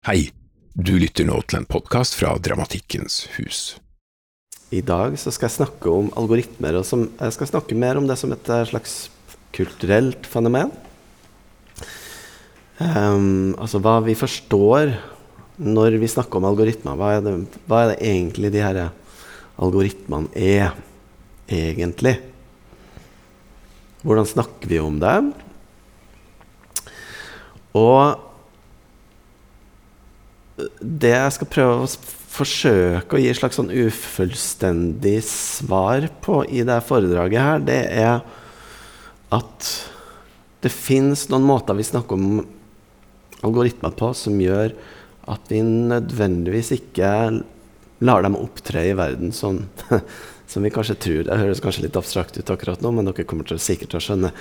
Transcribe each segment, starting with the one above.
Hei, du lytter nå til en podkast fra Dramatikkens hus. I dag så skal jeg snakke om algoritmer, og som, jeg skal snakke mer om det som et eh, slags kulturelt fenomen. Um, altså hva vi forstår når vi snakker om algoritmer. Hva er det, hva er det egentlig de her algoritmene er, egentlig? Hvordan snakker vi om dem? Og det jeg skal prøve å forsøke å gi et slags sånn ufullstendig svar på i det foredraget her, det er at det fins noen måter vi snakker om algoritmer på som gjør at vi nødvendigvis ikke lar dem opptre i verden sånn som vi kanskje tror. Det høres kanskje litt abstrakt ut akkurat nå, men dere kommer til, sikkert til å skjønne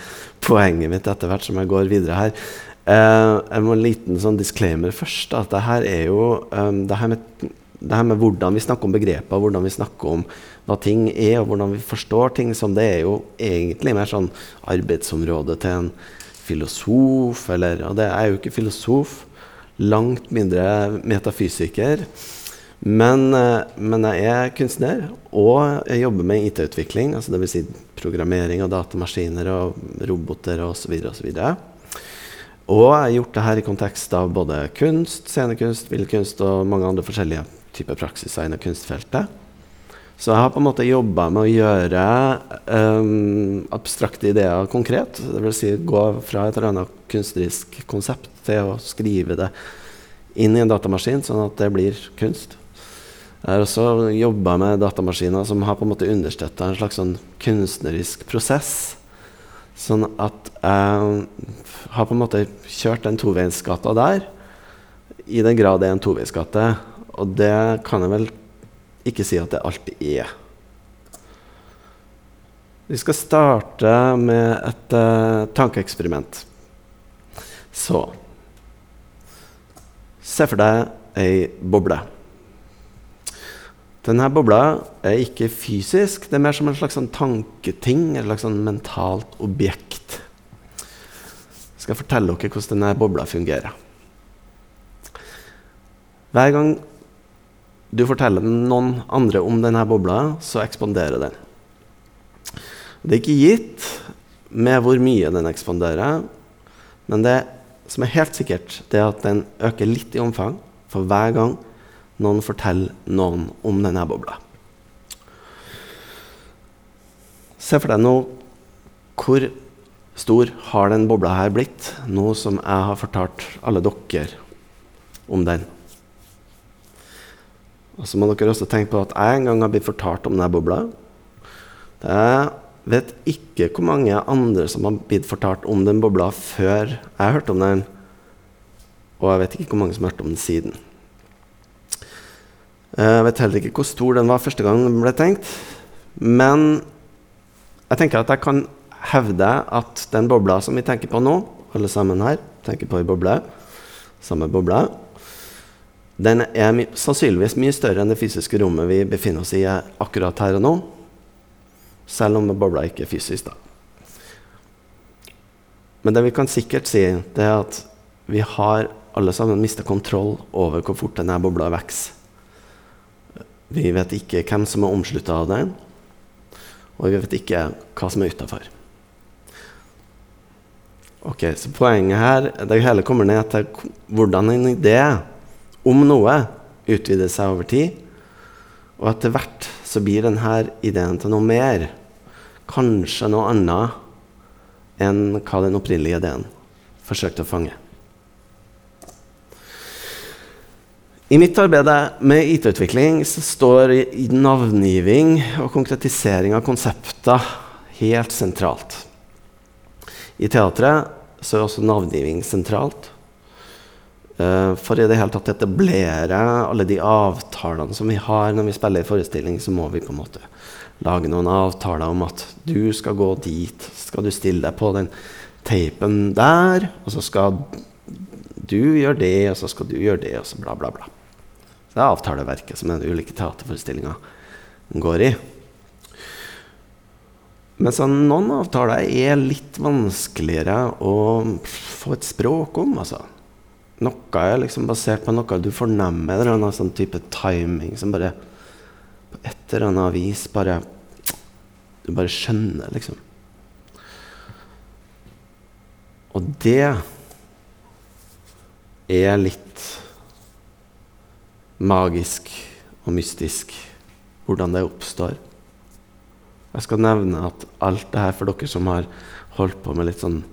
poenget mitt etter hvert som jeg går videre her. Uh, jeg må en liten sånn disclaimer først. At det her er jo um, det, her med, det, her med, hvordan vi snakker om begreper, hvordan vi snakker om hva ting er, og hvordan vi forstår ting, som det er jo egentlig mer sånn arbeidsområde til en filosof. Eller, og det er jo ikke filosof. Langt mindre metafysiker. Men, uh, men jeg er kunstner, og jeg jobber med IT-utvikling. Altså Dvs. Si programmering av datamaskiner og roboter osv. osv. Og jeg har gjort det her i kontekst av både kunst, scenekunst, billedkunst og mange andre forskjellige typer praksiser innen kunstfeltet. Så jeg har på en måte jobba med å gjøre um, abstrakte ideer konkret. Dvs. Si gå fra et eller annet kunstnerisk konsept til å skrive det inn i en datamaskin, sånn at det blir kunst. Jeg har også jobba med datamaskiner som har på en måte understøtta en slags sånn kunstnerisk prosess. Sånn at jeg har på en måte kjørt den toveisgata der, i den grad det er en toveisgate. Og det kan jeg vel ikke si at det alltid er. Vi skal starte med et uh, tankeeksperiment. Så Se for deg ei boble. Denne bobla er ikke fysisk, det er mer som en slags sånn tanketing, et slags sånn mentalt objekt. Skal fortelle dere hvordan denne bobla fungerer. Hver gang du forteller noen andre om denne bobla, så ekspanderer den. Det er ikke gitt med hvor mye den ekspanderer, men det som er helt sikkert, det er at den øker litt i omfang for hver gang noen forteller noen om denne bobla. Se for deg nå hvor stor har den bobla her blitt, nå som jeg har fortalt alle dere om den. Og så må dere også tenke på at jeg en gang har blitt fortalt om denne bobla. Jeg vet ikke hvor mange andre som har blitt fortalt om den bobla før jeg hørte om den. Og jeg vet ikke hvor mange som har hørt om den siden. Jeg vet heller ikke hvor stor den var første gang den ble tenkt. Men jeg tenker at jeg kan hevde at den bobla som vi tenker på nå, alle sammen her tenker på ei boble, samme boble, den er my sannsynligvis mye større enn det fysiske rommet vi befinner oss i akkurat her og nå. Selv om bobla ikke er fysisk, da. Men det vi kan sikkert si, det er at vi har alle sammen mista kontroll over hvor fort denne bobla vokser. Vi vet ikke hvem som er omslutta av den, og vi vet ikke hva som er utafor. Ok, så Poenget her det hele kommer ned til hvordan en idé om noe utvider seg over tid. Og etter hvert så blir denne ideen til noe mer. Kanskje noe annet enn hva den opprinnelige ideen forsøkte å fange. I mitt arbeid med IT-utvikling står navngiving og konkretisering av konsepter helt sentralt. I teatret så er også navngiving sentralt. Eh, for i det hele tatt å etablere alle de avtalene som vi har når vi spiller i forestilling, så må vi på en måte lage noen avtaler om at du skal gå dit, skal du stille deg på den teipen der, og så skal du gjøre det, og så skal du gjøre det, og så bla, bla, bla. Det er avtaleverket som de ulike teaterforestillinger går i. Men så noen avtaler er litt vanskeligere å få et språk om. altså. noe er liksom basert på noe du fornemmer, en eller sånn type timing som bare på et eller annet vis bare Du bare skjønner, liksom. Og det er litt magisk og mystisk, hvordan det oppstår. Jeg skal nevne at alt det her for dere som har holdt på med litt sånn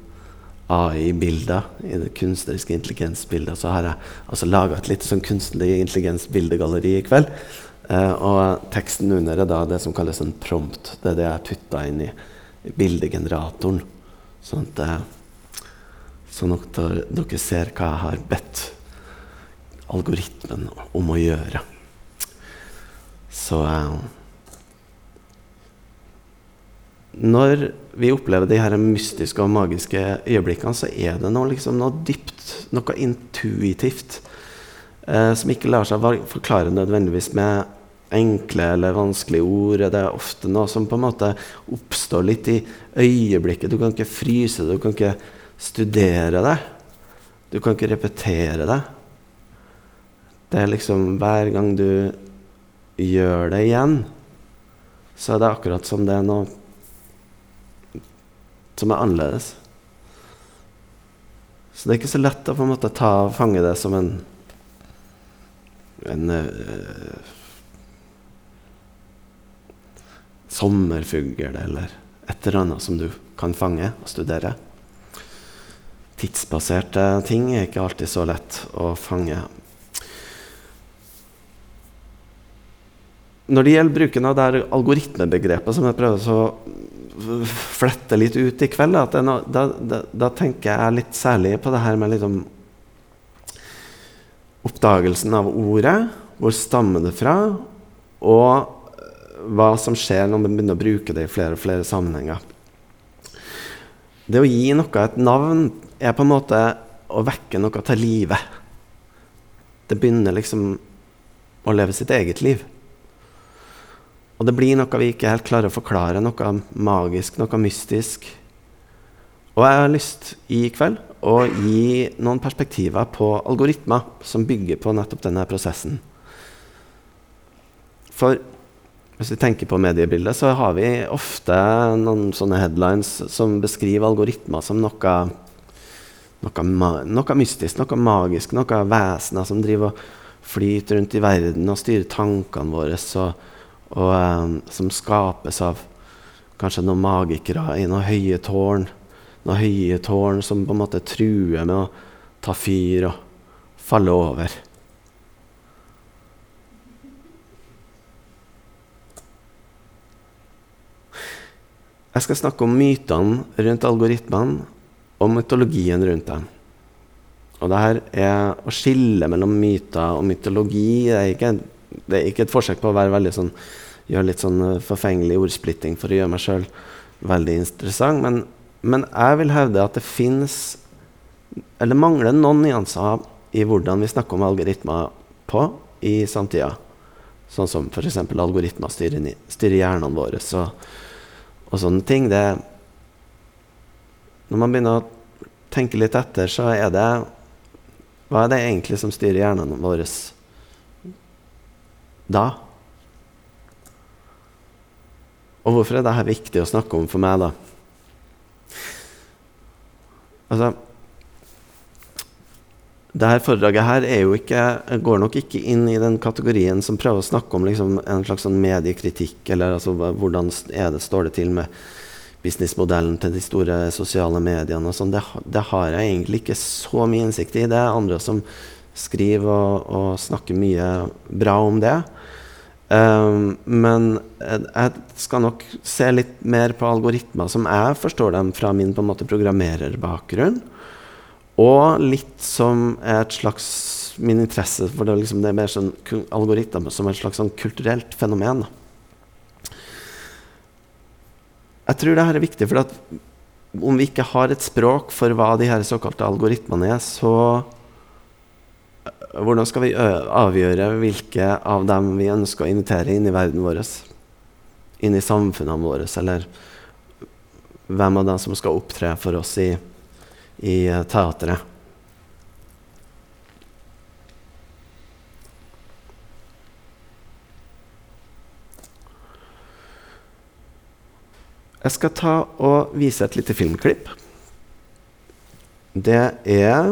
AI-bilder i det kunstneriske intelligensbildet, så har jeg altså laga et litt sånn kunstnerisk intelligens-bildegalleri i kveld. Eh, og teksten under er da det som kalles en prompt. Det er det jeg har putta inn i bildegeneratoren. Sånn at, eh, sånn dere, dere ser hva jeg har bedt algoritmen om å gjøre. Så eh, Når vi opplever de her mystiske og magiske øyeblikkene, så er det noe, liksom, noe dypt, noe intuitivt, eh, som ikke lar seg forklare nødvendigvis med enkle eller vanskelige ord. Det er ofte noe som på en måte oppstår litt i øyeblikket. Du kan ikke fryse det, du kan ikke studere det. Du kan ikke repetere det. Det er liksom hver gang du gjør det igjen, så er det akkurat som det er noe som er annerledes. Så det er ikke så lett å på en måte ta, fange det som en, en uh, sommerfugl eller et eller annet som du kan fange og studere. Tidsbaserte ting er ikke alltid så lett å fange. Når det gjelder bruken av det algoritmebegrepet, som jeg prøver å flette litt ut i kveld, no, da, da, da, tenker jeg litt særlig på det her med liksom oppdagelsen av ordet. Hvor stammer det fra? Og hva som skjer når man begynner å bruke det i flere og flere sammenhenger. Det å gi noe et navn er på en måte å vekke noe til live. Det begynner liksom å leve sitt eget liv. Og det blir noe vi ikke helt klarer å forklare, noe magisk, noe mystisk. Og jeg har lyst i kveld å gi noen perspektiver på algoritmer som bygger på nettopp denne prosessen. For hvis vi tenker på mediebildet, så har vi ofte noen sånne headlines som beskriver algoritmer som noe, noe, noe mystisk, noe magisk, noe vesener som driver og flyter rundt i verden og styrer tankene våre. og og um, som skapes av kanskje noen magikere i noen høye tårn. Noen høye tårn som på en måte truer med å ta fyr og falle over. Jeg skal snakke om mytene rundt algoritmene og mytologien rundt dem. Og det her er å skille mellom myter og mytologi. Det er ikke det er ikke et forsøk på å være veldig sånn, gjøre litt sånn uh, forfengelig ordsplitting for å gjøre meg sjøl veldig interessant. Men, men, jeg vil hevde at det fins Eller mangler noen nyanser i hvordan vi snakker om algoritmer på i samtida. Sånn som f.eks. algoritmer styrer, styrer hjernene våre og, og sånne ting. Det, når man begynner å tenke litt etter, så er det Hva er det egentlig som styrer hjernene våre? Da? Og hvorfor er dette viktig å snakke om for meg, da? Altså dette foredraget her ikke, går nok ikke inn i den kategorien som prøver å snakke om liksom, en slags sånn mediekritikk, eller altså, hvordan det, står det til med businessmodellen til de store sosiale mediene. Sånn. Det, det, har jeg egentlig ikke så mye innsikt i. Det er andre som skriver og, og snakker mye bra om det. Um, men jeg skal nok se litt mer på algoritmer som jeg forstår dem fra min på en måte programmererbakgrunn. Og litt som et slags min interesse for det, liksom, det er mer sånn algoritmer som et slags sånn kulturelt fenomen. Jeg tror det her er viktig, for om vi ikke har et språk for hva de her såkalte algoritmene er, så hvordan skal vi avgjøre hvilke av dem vi ønsker å invitere inn i verden vår? Inn i samfunnene våre, eller hvem av dem som skal opptre for oss i, i teatret? Jeg skal ta og vise et lite filmklipp. Det er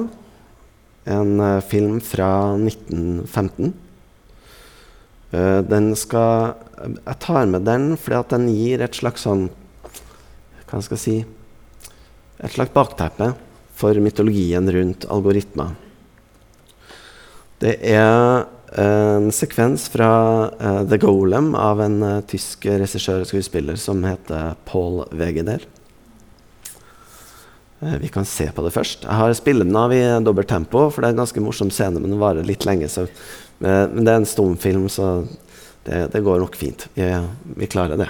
en uh, film fra 1915. Uh, den skal Jeg tar med den fordi at den gir et slags sånn Hva skal jeg si Et slags bakteppe for mytologien rundt algoritmer. Det er en sekvens fra uh, The Golem av en uh, tysk regissør og skuespiller som heter Paul Wegener. Uh, vi kan se på det først. Jeg har spillet den av i dobbelt tempo, for det er en ganske morsom scene, men den varer litt lenge. Så, men det er en stumfilm, så det, det, går nok fint. Vi, vi klarer det.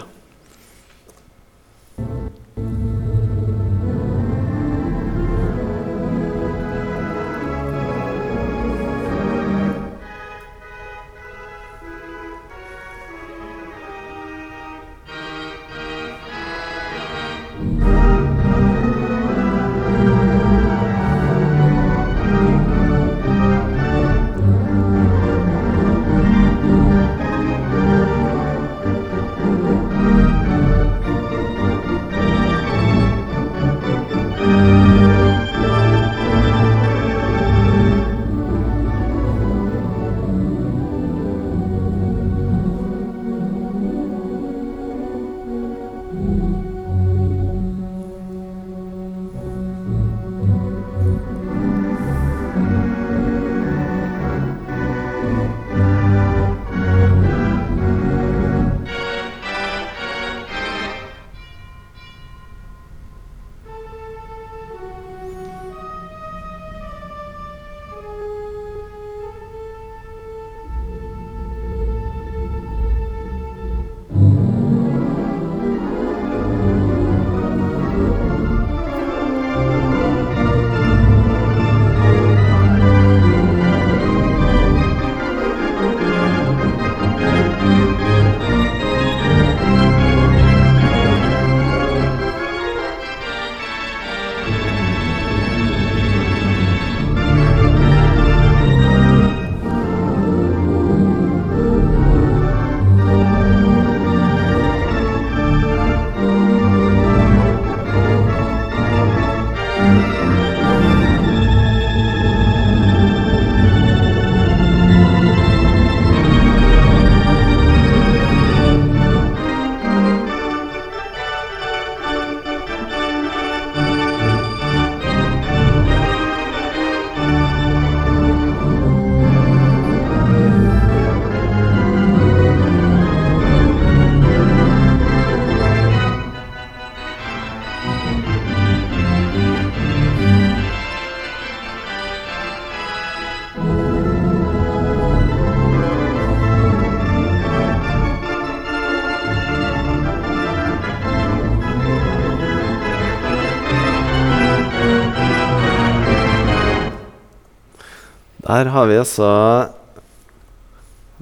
Der har vi også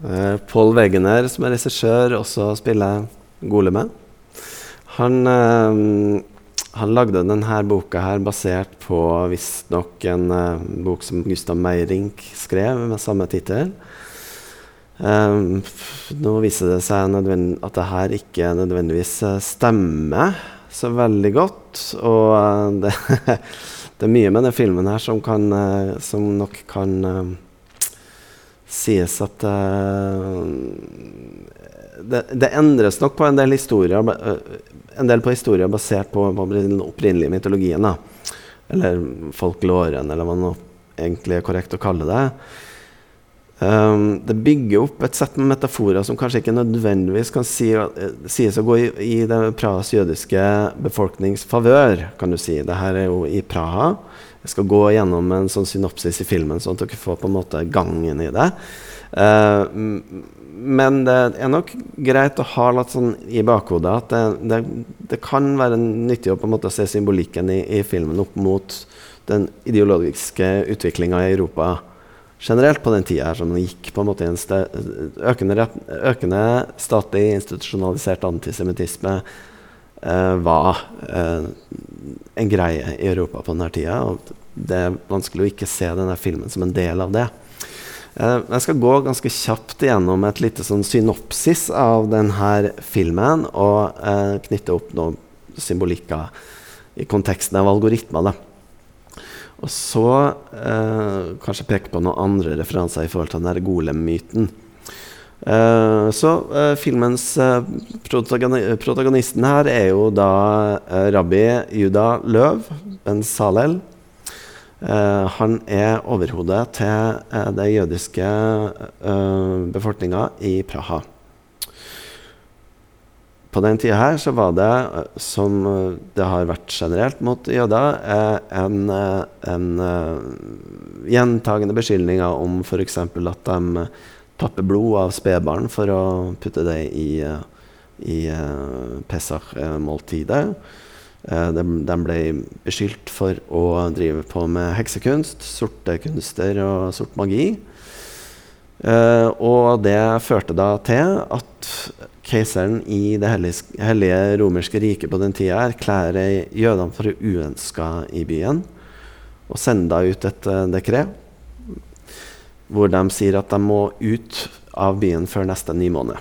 eh, Paul Wegener, som er regissør, også spiller Goleme. Han, eh, han lagde denne boka her basert på visstnok en eh, bok som Gustav Meyrink skrev med samme tittel. Um, nå viser det seg at det her ikke nødvendigvis stemmer så veldig godt. Og uh, det det er mye med den filmen her som, kan, uh, som nok kan uh, sies at uh, det, det, endres nok på en del historier En del på historier basert på, på den opprinnelige mytologien. Da. Eller folklåren, eller hva det egentlig er korrekt å kalle det. Um, det bygger opp et sett med metaforer som kanskje ikke nødvendigvis kan uh, sies å gå i, i den Prahas jødiske befolknings favør. kan du si. Dette er jo i Praha. Jeg skal gå gjennom en sånn synopsis i filmen, sånn at dere får på en måte gangen i det. Uh, men det er nok greit å ha litt sånn i bakhodet at det, det, det, kan være nyttig å på en måte se symbolikken i, i filmen opp mot den ideologiske utviklinga i Europa generelt på den tida som gikk på en måte i en økende, økende statlig institusjonalisert antisemittisme eh, var eh, en greie i Europa på denne tida. Og det er vanskelig å ikke se denne filmen som en del av det. Eh, jeg skal gå ganske kjapt gjennom et lite sånn synopsis av denne filmen og eh, knytte opp noen symbolikker i konteksten av algoritmer. Da. Og så eh, kanskje peke på noen andre referanser i forhold til den golem-myten. Eh, så eh, filmens eh, protagoni protagonisten her er jo da eh, rabbi Juda Løv Ben Salel. Eh, han er overhodet til uh, den jødiske uh, befolkninga i Praha. På den tida her så var det, som det har vært generelt mot jøder, en, en gjentagende beskyldninger om f.eks. at de tapper blod av spedbarn for å putte det i, i Pesach-måltidet. Eh, de, de, ble beskyldt for å drive på med heksekunst, sorte kunster og sort magi. Uh, og det førte da til at keiseren i det hellige, romerske riket på den tida erklærer jødene for uønska i byen og sender ut et uh, dekret hvor de sier at de må ut av byen før neste ny måned.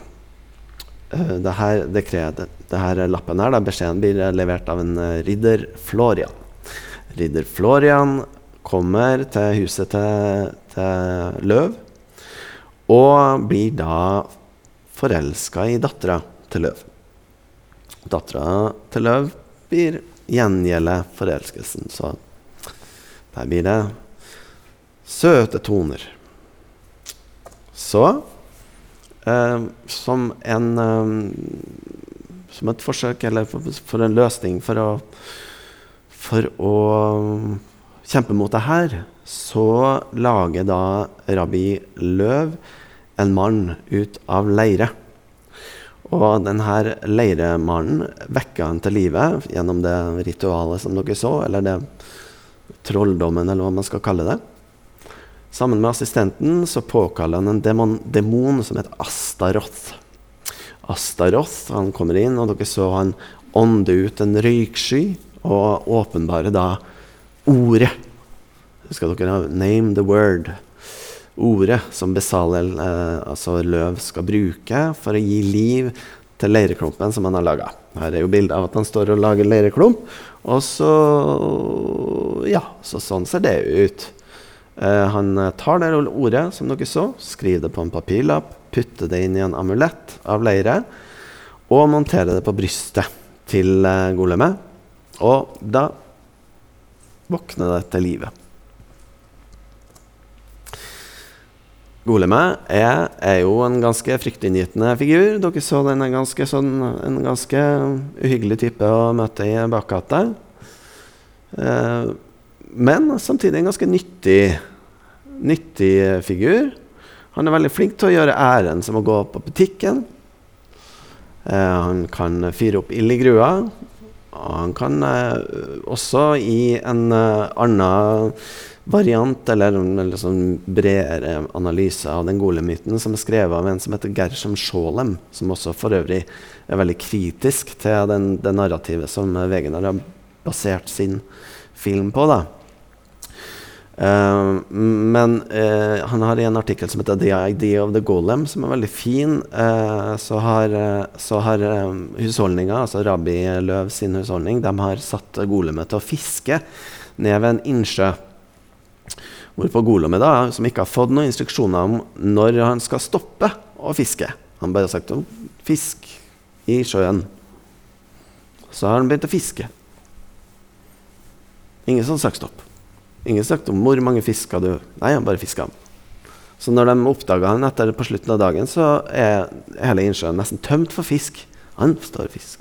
Uh, det her dekretet her lappen her, da, beskjeden blir levert av en ridder Florian. Ridder Florian kommer til huset til, til Løv og blir da forelska i dattera til Løv. Dattera til Løv blir gjengjelder forelskelsen, så der blir det søte toner. Så, eh, som en eh, som et forsøk eller for, for en løsning for å, for å kjempe mot det her, så lager da rabbi Løv en mann ut av leire. Og denne leiremannen vekka han til live gjennom det ritualet som dere så, eller det trolldommen, eller hva man skal kalle det. Sammen med assistenten så påkaller han en demon, demon som heter Astaroth. Astaroth. Han kommer inn, og dere så han ånde ut en røyksky og åpenbare da ordet. Skal dere 'name the word'? Ordet som Besalel, eh, altså løv, skal bruke for å gi liv til leireklumpen som han har laga. Her er jo bilde av at han står og lager leireklump. Og så Ja, så sånn ser det ut. Eh, han tar det ordet som dere så, skriver det på en papirlapp, putter det inn i en amulett av leire og monterer det på brystet til eh, golemet. Og da våkner det til live. Golemet er, er, jo en ganske fryktinngytende figur. Dere så den er ganske sånn, en ganske uhyggelig type å møte i bakgata. Eh, men samtidig en ganske nyttig, nyttig figur. Han er veldig flink til å gjøre ærend, som å gå på butikken. Eh, han kan fyre opp ild i grua. Og han kan eh, også i en uh, annen variant, eller en liksom bredere analyse av den golemyten, som er skrevet av en som heter Gershom Scholem, som også for øvrig er veldig kritisk til den, det narrativet som Wegener har basert sin film på. da. Uh, men uh, han har i en artikkel som heter 'The Idea of the Golem', som er veldig fin. Uh, så har, så har husholdninga, altså Rabbi Løv sin husholdning, de har satt golemet til å fiske ned ved en innsjø. Hvorpå golemet, da, som ikke har fått noen instruksjoner om når han skal stoppe å fiske Han bare har sagt 'fisk i sjøen'. Så har han begynt å fiske. Ingen som har sagt stopp. Ingen sagt om hvor mange fisker du Nei, han bare fiska. Så når de oppdaga han etter på slutten av dagen, så er hele innsjøen nesten tømt for fisk. Han står fisk.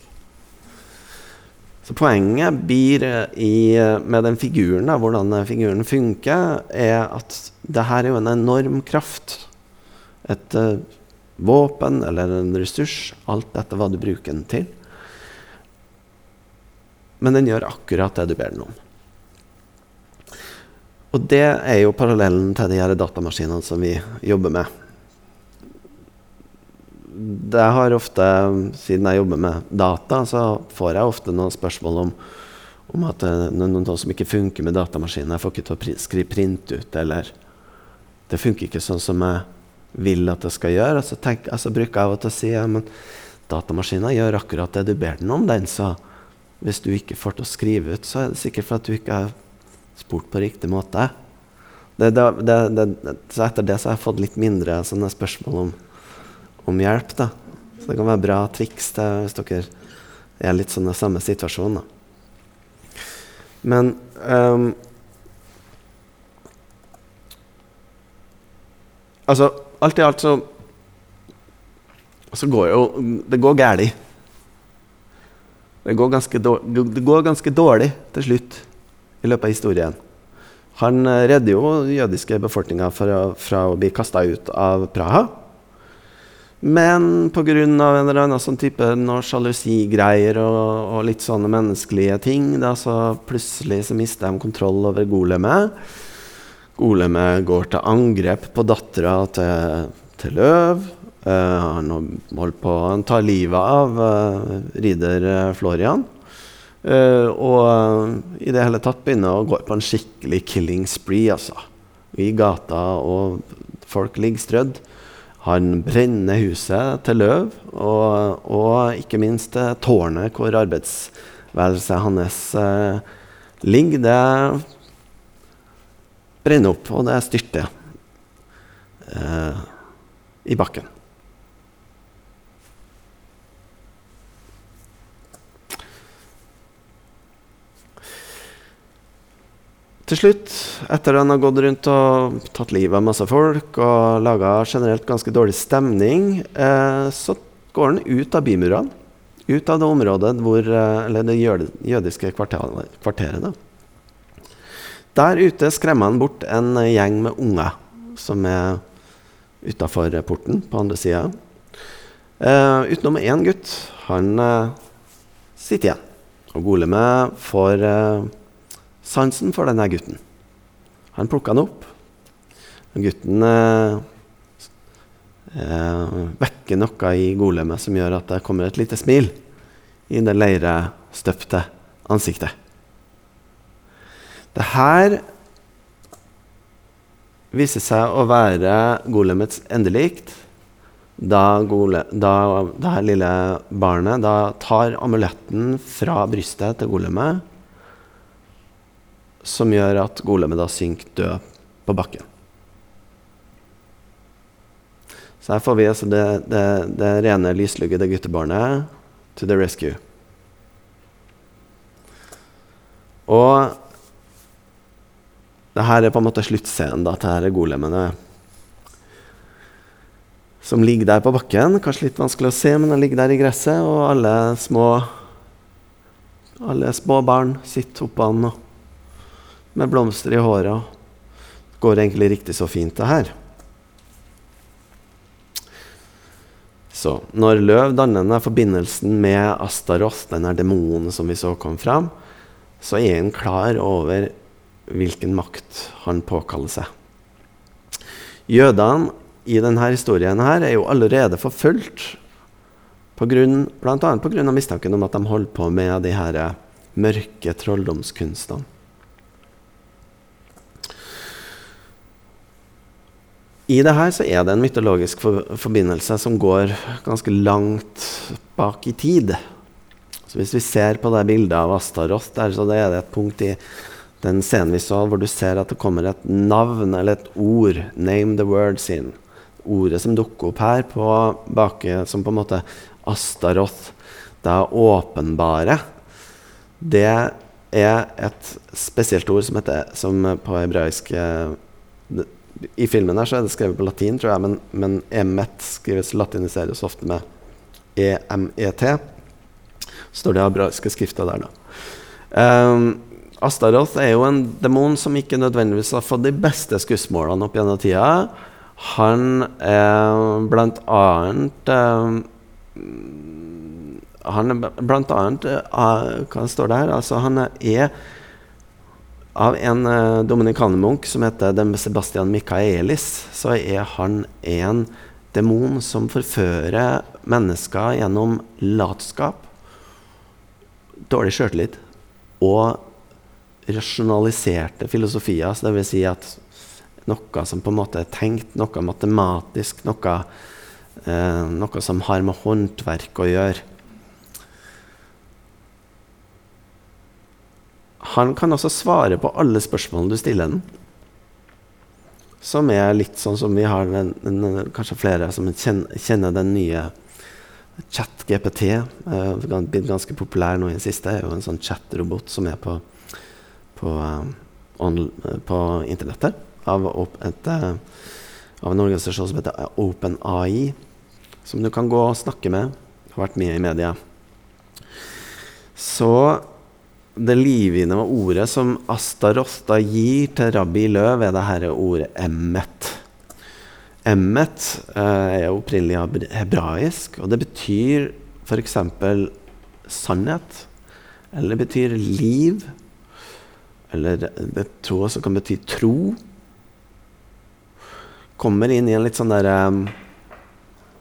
Så poenget blir i, med den figuren, da, hvordan figuren funker, er at det her er jo en enorm kraft. Et uh, våpen eller en ressurs. Alt etter hva du bruker den til. Men den gjør akkurat det du ber den om. Og det er jo parallellen til de her datamaskinene som vi jobber med. Det har ofte, Siden jeg jobber med data, så får jeg ofte noen spørsmål om, om at det er noe som ikke funker med datamaskinen. Jeg får ikke til å skrive print ut, eller det funker ikke sånn som jeg vil at det skal gjøre. Så, tenk, altså bruker jeg av og til å si ja, datamaskinen gjør akkurat det du ber den om. den, så Hvis du ikke får til å skrive ut, så er det sikkert for at du ikke har spurt på riktig måte. Det, det, det, så etter det så har jeg fått litt mindre sånne spørsmål om, om hjelp. da. Så det kan være bra triks til, hvis dere er litt sånn i samme situasjon. da. Men um, Altså, alt i alt så Så går jo Det går galt. Det går, dårlig, det går ganske dårlig til slutt i løpet av historien. Han redder jo jødiske befolkninga fra å bli kasta ut av Praha. Men pga. en eller annen sånn type noe sjalusigreier og, og, litt sånne menneskelige ting, da, så plutselig så mister de kontroll over golemet. Golemet går til angrep på dattera til, til Løv. Uh, han holder på Han tar livet av uh, ridder uh, Florian. og i det hele tatt begynner å gå på en skikkelig killing spree, altså. I gata, og folk ligger strødd. Han brenner huset til Løv, og, og ikke minst tårnet hvor arbeidsværelset hans ligger. Det brenner opp, og det styrter i bakken. Til slutt, etter at han har gått rundt og tatt livet av masse folk og laga generelt ganske dårlig stemning, eh, så går han ut av bymurene. Ut av det området hvor, eh, eller det jødiske kvarteret. kvarteret Der ute skremmer han bort en gjeng med unger som er utafor porten på andre sida. Eh, utenom én gutt. Han eh, sitter igjen. Og Goleme får eh, sansen for denne gutten. Han plukka han opp. Gutten eh, eh, vekker noe i golemet som gjør at det kommer et lite smil i det leirestøpte ansiktet. Det her viser seg å være golemets endelikt. Da, gole, da det her lille barnet da tar amuletten fra brystet til golemet som gjør at golemet da synker død på bakken. Så her får vi altså det, det, det rene lysluggede guttebarnet to the rescue. Og det her er på en måte sluttscenen da, til golemene. Som ligger der på bakken. Kanskje litt vanskelig å se, men den ligger der i gresset. Og alle små, alle små barn sitter oppå den. Og med blomster i håret. Går egentlig riktig så fint, det her. Så når løv danner denne forbindelsen med Astaroth, denne demonen som vi så kom fram, så er han klar over hvilken makt han påkaller seg. Jødene i denne historien her er jo allerede forfulgt bl.a. pga. mistanken om at de holder på med de her mørke trolldomskunstene. I det her så er det en mytologisk for forbindelse som går ganske langt bak i tid. Så Hvis vi ser på det bildet av Astaroth, der, så er det et punkt i den scenen vi så, hvor du ser at det kommer et navn eller et ord. 'Name the words in'. Ordet som dukker opp her, på bake, som på en måte Astaroth, det er åpenbare. Det er et spesielt ord som, heter, som på hebraisk eh, i filmen her så er det skrevet på latin, tror jeg, men, men emet skrives latiniseres ofte med EMET. Står det abraiske skrifter der, da. Um, Astaroth er jo en demon som ikke nødvendigvis har fått de beste skussmålene opp gjennom tida. Han er blant annet um, Han er blant annet uh, Hva står det her? Altså, han er av en uh, dominikanermunk som heter Dem Sebastian Michaelis, så er han en demon som forfører mennesker gjennom latskap, dårlig sjøltillit og rasjonaliserte filosofier. Så det vil si at noe som på en måte er tenkt, noe matematisk, noe, uh, noe som har med håndverk å gjøre. Han kan også svare på alle spørsmålene du stiller den. Som er litt sånn som vi har den, den, kanskje flere som kjenner den nye ChatGPT. Uh, blitt ganske populær nå i det siste. er jo en sånn chatrobot som er på, på, uh, on, uh, på internettet. Av, et, av, en organisasjon som heter OpenAI. Som du kan gå og snakke med. Har vært mye i media. Så det livgivende ordet som Asta Rosta gir til rabbi Løv, er det dette ordet emmet. Emmet eh, er opprinnelig hebraisk, og det betyr f.eks. sannhet. Eller det betyr liv. Eller det tror også kan bety tro. Kommer inn i en litt sånn der um,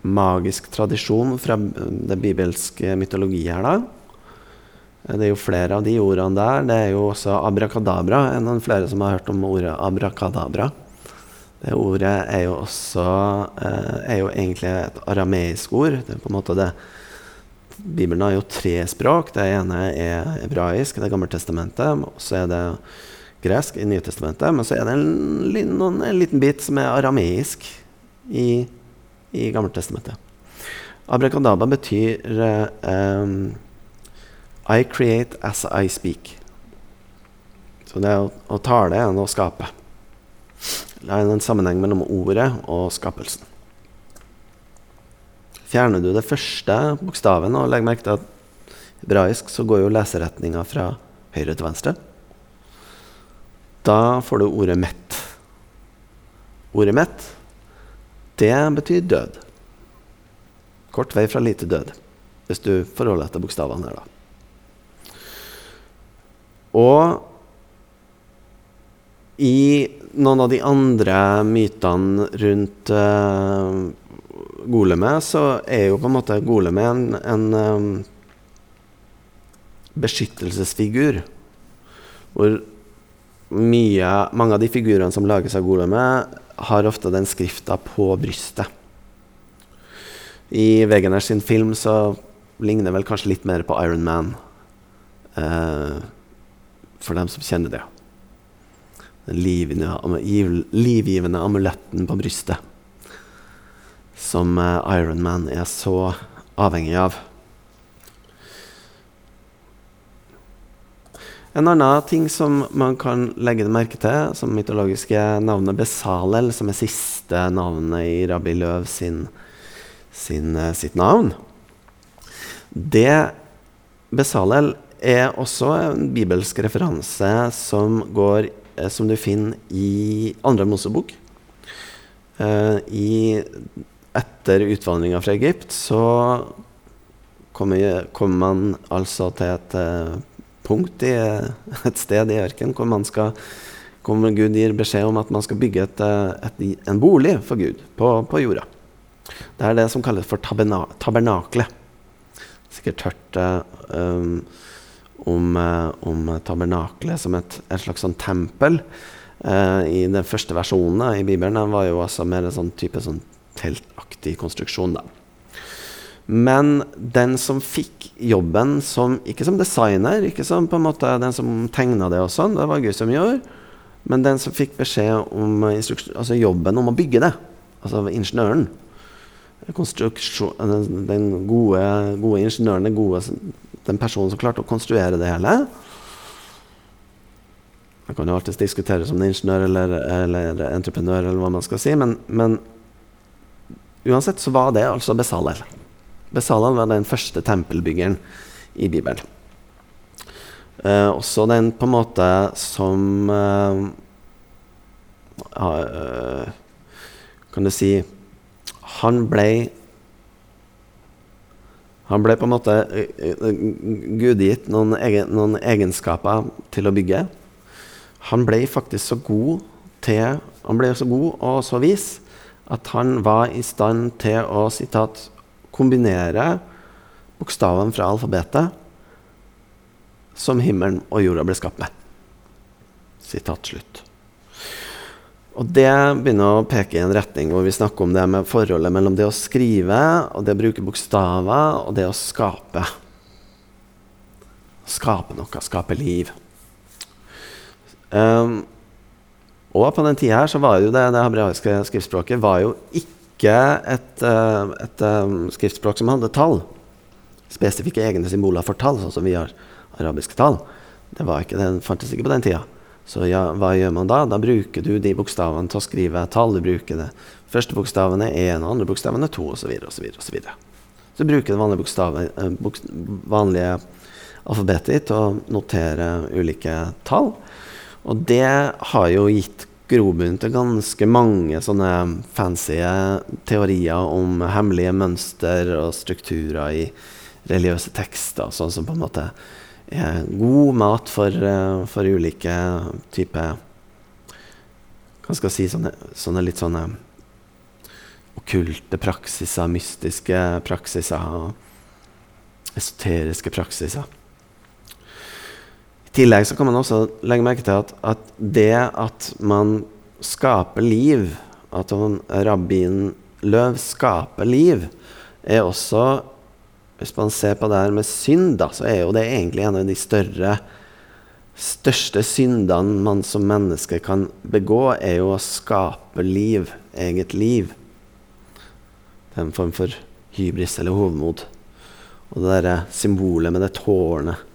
magisk tradisjon fra den bibelske mytologi her, da. Det er jo flere av de ordene der. Det er jo også abrakadabra. En av flere som har hørt om ordet abrakadabra? Det ordet er jo også eh, er jo egentlig et arameisk ord. Det er på en måte det Bibelen har jo tre språk. Det ene er hebraisk, det gamle testamentet. Og så er det gresk i Nye testamentet. Men så er det en, noen, en liten bit som er arameisk i, i Gammeltestamentet. Abrakadabra betyr eh, i create as I speak. Så det å, å tale er å skape. Det er en sammenheng mellom ordet og skapelsen. Fjerner du det første bokstaven, og legg merke til at hebraisk så går jo leseretninga fra høyre til venstre, da får du ordet 'mett'. Ordet 'mett', det betyr død. Kort vei fra lite død, hvis du forholder deg til bokstavene her, da. Og i noen av de andre mytene rundt uh, golemet, så er jo på en måte golemet en, en um, beskyttelsesfigur. Hvor mye, mange av de figurene som lages av golemet, har ofte den skrifta på brystet. I Wegener sin film så ligner vel kanskje litt mer på Iron Man. Uh, for dem som kjenner det. Den livgivende, amuletten på brystet som Ironman Iron Man er så avhengig av. En annen ting som man kan legge merke til, som mytologiske navnet Besalel, som er siste navnet i Rabbi Løv sin, sin, uh, sitt navn Det Besalel er også en bibelsk referanse som, går, eh, som du finner i andre Mosebok. Uh, i, etter utvandringa fra Egypt så kommer, kom man altså til et uh, punkt i et sted i ørkenen hvor man skal hvor Gud gir beskjed om at man skal bygge et, et, en bolig for Gud på, på, jorda. Det er det som kalles for tabernaklet. Sikkert hørt um, om, eh, om tabernaklet som et, et slags sånn tempel. Eh, I den første versjonen i Bibelen den var jo altså mer en sånn type sånn teltaktig konstruksjon. da. Men den som fikk jobben som, ikke som designer, ikke som på en måte den som tegna det, og sånn, det var Gud som gjorde, men den som fikk beskjed om altså jobben om å bygge det, altså ingeniøren Den gode, gode ingeniøren, den gode den personen som klarte å konstruere det hele. Man kan jo alltids diskutere som en ingeniør eller, eller, entreprenør, eller hva man skal si, men, men, uansett så var det altså Besalel. Besalel var den første tempelbyggeren i Bibelen. Eh, også den på en måte som eh, eh, Kan du si Han ble han ble på en måte eh, eh, gudgitt noen, egen, noen, egenskaper til å bygge. Han ble faktisk så god til Han ble så god og så vis at han var i stand til å sitat, kombinere bokstavene fra alfabetet som himmelen og jorda ble skapt med. Sitat slutt. Og det begynner å peke i en retning hvor vi snakker om det med forholdet mellom det å skrive og det å bruke bokstaver og det å skape. Skape noe, skape liv. Um, og på den tida her så var jo det, det hebraiske skriftspråket var jo ikke et, uh, et um, skriftspråk som hadde tall. Spesifikke egne symboler for tall, sånn som vi har arabiske tall. Det var ikke, den fantes ikke på den tida. Så ja, hva gjør man da? Da bruker du de bokstavene til å skrive tall. Du bruker det. Første bokstaven er én, andre bokstaven er to, osv. Så, så, så, du bruker det vanlige, bokstavet, vanlige alfabetet til å notere ulike tall. Og det har jo gitt grobunn til ganske mange sånne fancy teorier om hemmelige mønster og strukturer i religiøse tekster, sånn som på en måte god mat for, uh, for ulike typer Hva skal jeg si sånne, sånne litt sånne okkulte praksiser, mystiske praksiser, esoteriske praksiser. I tillegg så kan man også legge merke til at, at det at man skaper liv, at rabbinen Løv skaper liv, er også Hvis man ser på det her med synd, da, så er jo det egentlig en av de større største syndene man som menneske kan begå, er jo å skape liv, eget liv. Det er en form for hybris eller hovmod. Og det derre symbolet med det tårnet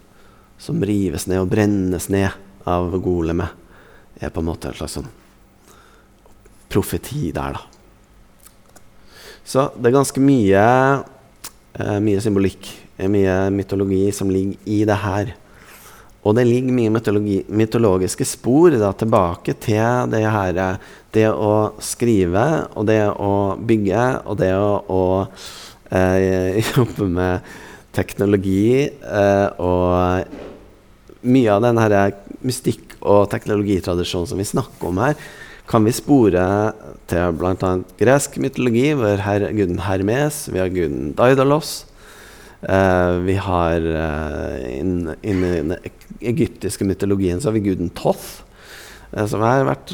som rives ned og brennes ned av golemet, er på en måte en slags sånn profeti der, da. Så det er ganske mye, mye symbolikk, eh, mye mytologi som ligger i det her. Og det ligger mye mytologiske spor da, tilbake til det her Det å skrive og det å bygge og det å, å eh, jobbe med teknologi eh, og mye av den her mystikk- og teknologitradisjonen som vi snakker om her, kan vi spore til bl.a. gresk mytologi, hvor her, guden Hermes, vi har guden Daidalos. Uh, vi har uh, innen den egyptiske mytologien så har vi guden Toth, uh, som jeg har vært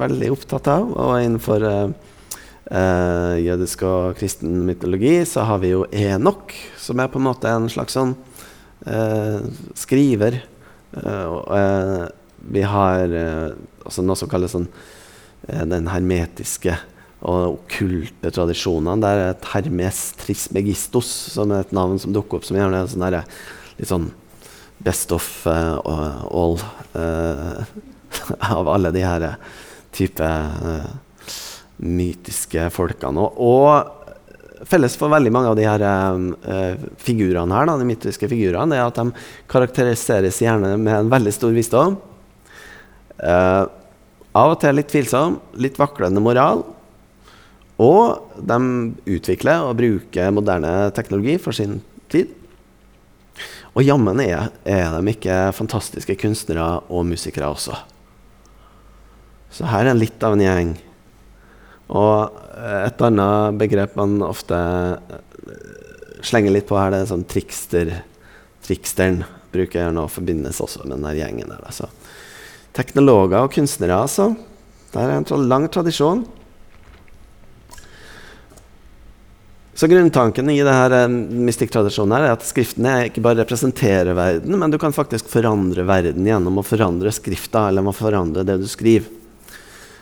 veldig opptatt av. Og innenfor jødisk og kristen mytologi så har vi jo Enok, som er på en måte en slags sånn skriver Uh, vi har altså noe som kalles sånn, den hermetiske og okkulte tradisjonene. Det er et Hermes Trismegistos, som er et navn som dukker opp som gjerne er sånn der, litt sånn best of all av alle de her type mytiske folkene. Og, og felles for veldig mange av de her uh, figurene her, da, de mytiske figurene, er at de karakteriseres gjerne med en veldig stor visdom. Uh, av og til litt tvilsom, litt vaklende moral. Og de utvikler og bruker moderne teknologi for sin tid. Og jammen er, er de ikke fantastiske kunstnere og musikere også. Så her er litt av en gjeng. Og et annet begrep man ofte eh, slenger litt på her, det er sånn trikster. Triksteren bruker jeg å forbindes også med denne gjengen der. Altså. Teknologer og kunstnere, altså. Det er en lang tradisjon. Så Grunntanken i denne eh, mystikktradisjonen er at skriftene ikke bare representerer verden, men du kan faktisk forandre verden gjennom å forandre skrifta eller å forandre det du skriver.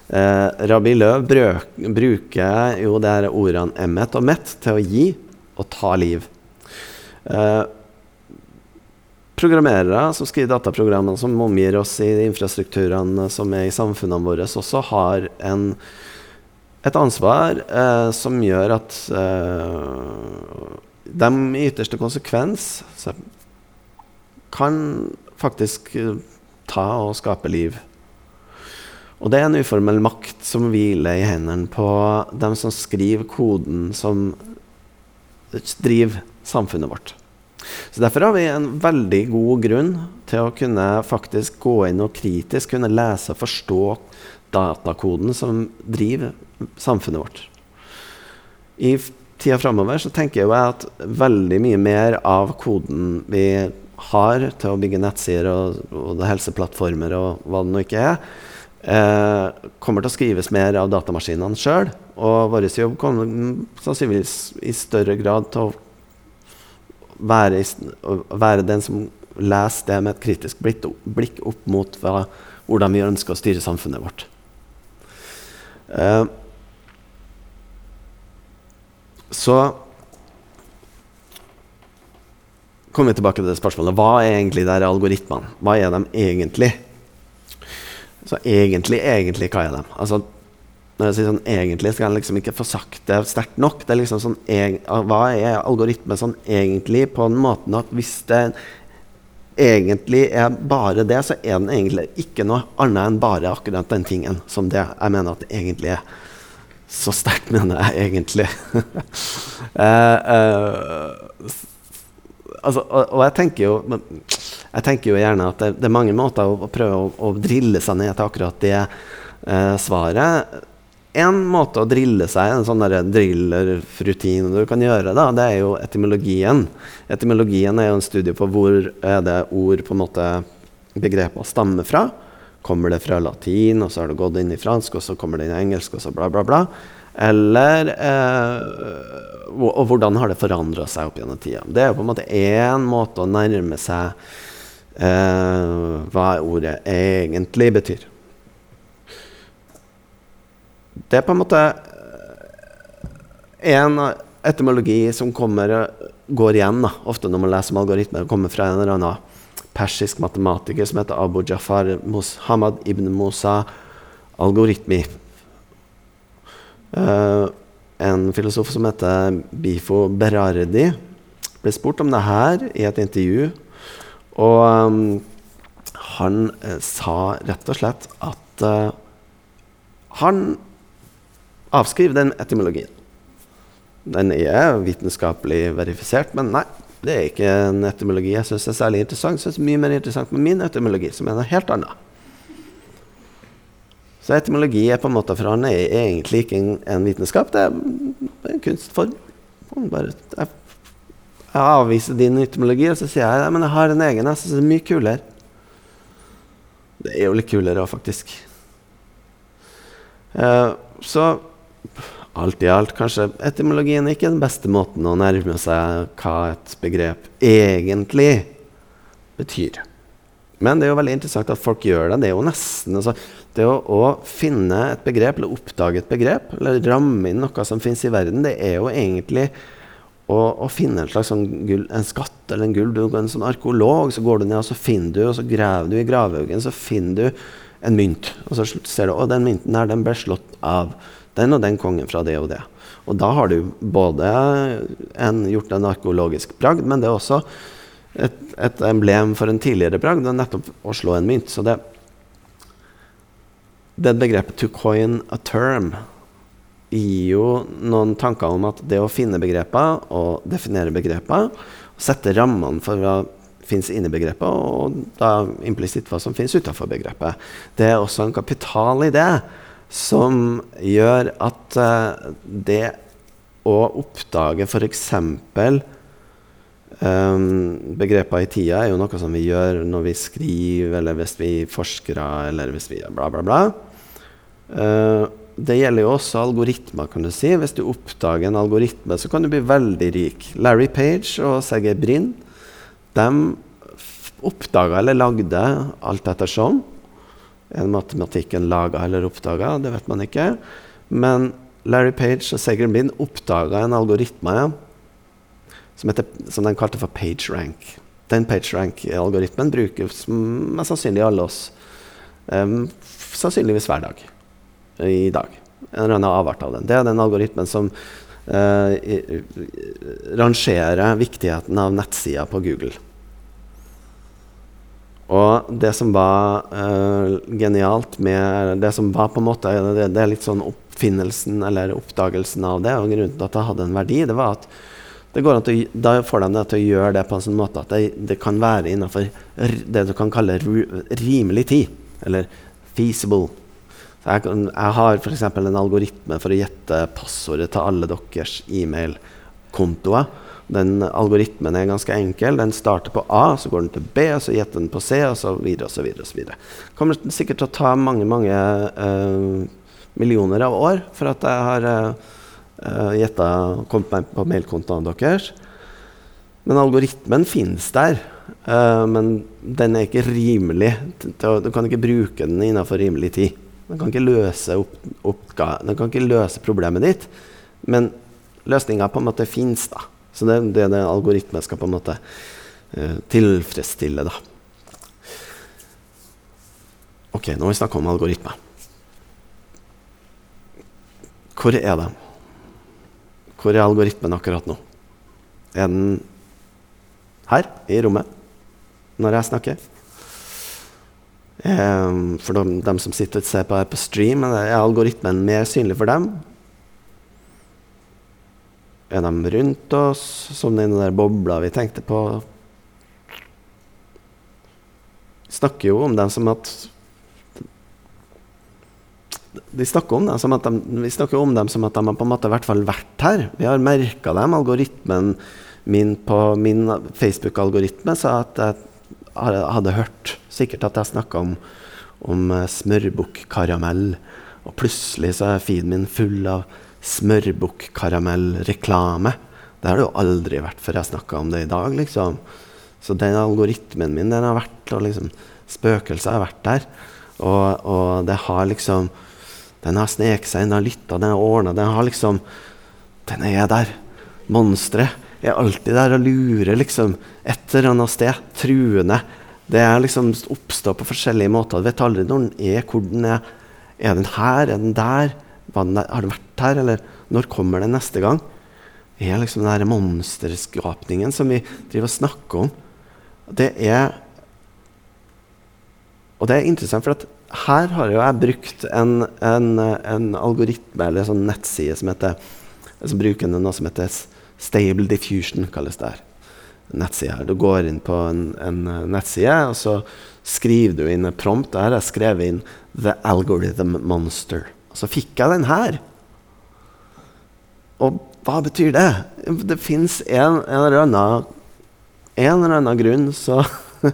Eh, Rabbi Løv brøk, bruker jo de ordene 'emmet' og 'mett' til å gi og ta liv. Eh, programmerere som skriver dataprogrammene som omgir oss i infrastrukturene som er i samfunnene våre, også har en, et ansvar eh, som gjør at eh, de i ytterste konsekvens kan faktisk eh, ta og skape liv. Og det er en uformell makt som hviler i hendene på dem som skriver koden som driver samfunnet vårt. Så Derfor har vi en veldig god grunn til å kunne faktisk gå inn og kritisk kunne lese og forstå datakoden som driver samfunnet vårt. I tida framover så tenker jeg at veldig mye mer av koden vi har til å bygge nettsider og, og helseplattformer og hva det nå ikke er, eh, kommer til å skrives mer av datamaskinene sjøl. Og vår jobb kommer sannsynligvis i større grad til å være, være, den som leser det med et kritisk blikk opp mot hva hvordan vi ønsker å styre samfunnet vårt. Uh, så kommer vi tilbake til det spørsmålet. Hva er egentlig de algoritmene? Hva er de egentlig? Så egentlig, egentlig, hva er de? Altså, når jeg sier sånn egentlig, skal jeg liksom ikke få sagt det sterkt nok. Det er liksom sånn, Hva er algoritme sånn egentlig, på den måten at hvis det egentlig er bare det, så er den egentlig ikke noe annet enn bare akkurat den tingen som det jeg mener at det egentlig er. Så sterkt mener jeg egentlig. uh, uh, altså, og, og, jeg tenker jo jeg tenker jo gjerne at det, det er mange måter å, å prøve å, å, drille seg ned til akkurat det uh, svaret en måte å drille seg, en sånn drillerrutine du kan gjøre, da, det er jo etymologien. Etymologien er jo en studie på hvor er det ord på en måte begreper stammer fra. Kommer det fra latin, og så har det gått inn i fransk, og så kommer det inn i engelsk, og så bla, bla, bla. Eller eh, og, hvordan har det forandra seg opp gjennom tida. Det er jo på en måte én måte å nærme seg eh, hva ordet egentlig betyr det er på en måte eh, en etymologi som kommer, går igjen da, ofte når man leser om algoritmer. kommer fra en eller annen persisk matematiker som heter Abu Jafar Muhammad ibn Musa algoritmi. Uh, en filosof som heter Bifo Berardi, ble spurt om det her i et intervju. Og um, han uh, sa rett og slett at uh, han Avskriv den etymologien. Den er vitenskapelig verifisert, men nei, det er ikke en etymologi jeg syns er særlig interessant. Jeg synes mye mer interessant med min etymologi, som er noe helt annet. Så etymologi er på en måte for han er egentlig ikke en, en vitenskap, det er en kunstform. Bare, jeg, jeg, avviser din etymologi, og så sier jeg men jeg har en egen. Jeg syns er mye kulere. Det er jo litt kulere òg, faktisk. Uh, så alt i alt kanskje etymologien er ikke den beste måten å nærme seg hva et begrep egentlig betyr. Men det er jo veldig interessant at folk gjør det. Det er jo nesten altså, Det å, å, finne et begrep, eller oppdage et begrep, eller ramme inn noe som fins i verden, det er jo egentlig å, å finne en slags sånn gull, en skatt eller en gull. Du er en sånn arkeolog, så går du ned og så finner du, og så graver du i gravhaugen, så finner du en mynt. Og så ser du at den mynten her, den ble slått av den og den kongen fra det og det. Og da har du både en, gjort en arkeologisk bragd, men det er også et, et, emblem for en tidligere bragd. Nettopp å slå en mynt. Så det, det begrepet 'to coin a term' gir jo noen tanker om at det å finne begreper og definere begreper, sette rammene for hva fins inni begrepet, og da implisitt hva som fins utafor begrepet, det er også en kapital i det som gjør at uh, det å oppdage f.eks. Um, begreper i tida er jo noe som vi gjør når vi skriver, eller hvis vi forsker, eller hvis vi bla, bla, bla. Uh, det gjelder jo også algoritmer. kan du si. Hvis du oppdager en algoritme, så kan du bli veldig rik. Larry Page og Sergej Brin de oppdaga eller lagde alt ettersom matematikken laga eller oppdaga, det vet man ikke. Men Larry Page og Seger Blind oppdaga en algoritme som, heter, som de kalte for PageRank. Den PageRank-algoritmen brukes mest sannsynlig alle oss um, sannsynligvis hver dag i dag. En eller annen avart av den. Det er den algoritmen som uh, rangerer viktigheten av nettsida på Google. Og det som var uh, genialt med det som var på en måte det, det, er litt sånn oppfinnelsen eller oppdagelsen av det, og grunnen til at det hadde en verdi, det var at det går an til, da får de det til å gjøre det på en sånn måte at det, det kan være innenfor det du kan kalle rimelig tid. Eller feasible. Jeg, jeg har f.eks. en algoritme for å gjette passordet til alle deres e-mail-kontoer. Den algoritmen er ganske enkel. Den starter på A, så går den til B, og så gjetter den på C, og så videre og så videre. Og så videre. Kommer sikkert til å ta mange, mange uh, millioner av år for at jeg har uh, uh, gjetta kommet meg på mailkontoene deres. Men algoritmen finnes der. Uh, men den er ikke rimelig. Du kan ikke bruke den innenfor rimelig tid. Den kan ikke løse, opp, oppga, den kan ikke løse problemet ditt, men løsninga på en måte fins. Så det er det, algoritmen skal på en måte uh, tilfredsstille. da. Ok, nå har vi snakka om algoritmer. Hvor er de? Hvor er algoritmen akkurat nå? Er den her i rommet når jeg snakker? Um, for de, de, som sitter og ser på her på stream, er algoritmen mer synlig for dem? Er de rundt oss, som den der bobla vi tenkte på? Vi snakker jo om dem som at de snakker om dem som at de, vi snakker om dem som at de har på en måte hvert fall vært her. Vi har merka dem. Algoritmen min på min Facebook-algoritme sa at jeg hadde hørt sikkert at jeg snakka om, om smørbukkaramell. Og plutselig så er feeden min full av smørbukkkaramellreklame. Det har det jo aldri vært før jeg snakka om det i dag. liksom. Så den algoritmen min den har vært og liksom, Spøkelser har vært der. Og, og det har liksom Den har sneket seg inn, den har lytta, den har ordna Den har liksom Den er der. Monsteret er alltid der og lurer liksom et eller annet sted. Truende. Det er liksom oppstår på forskjellige måter. Du vet aldri når den er, hvor den er. Er den her? Er den der? Har den vært her? Eller når kommer det neste gang? Er liksom den monsterskapningen som vi driver og snakker om. Det er Og det er interessant, for her har jo jeg brukt en, en, en algoritme, eller en sånn nettside, som heter som bruker noe som heter Stable Diffusion, kalles det her nettside. Du går inn på en, en, nettside, og så skriver du inn en prompt. Der jeg skrevet inn 'The Algorithm Monster'. Og så fikk jeg den her. Og hva betyr det? Det fins en, en, eller annen En eller annen grunn så,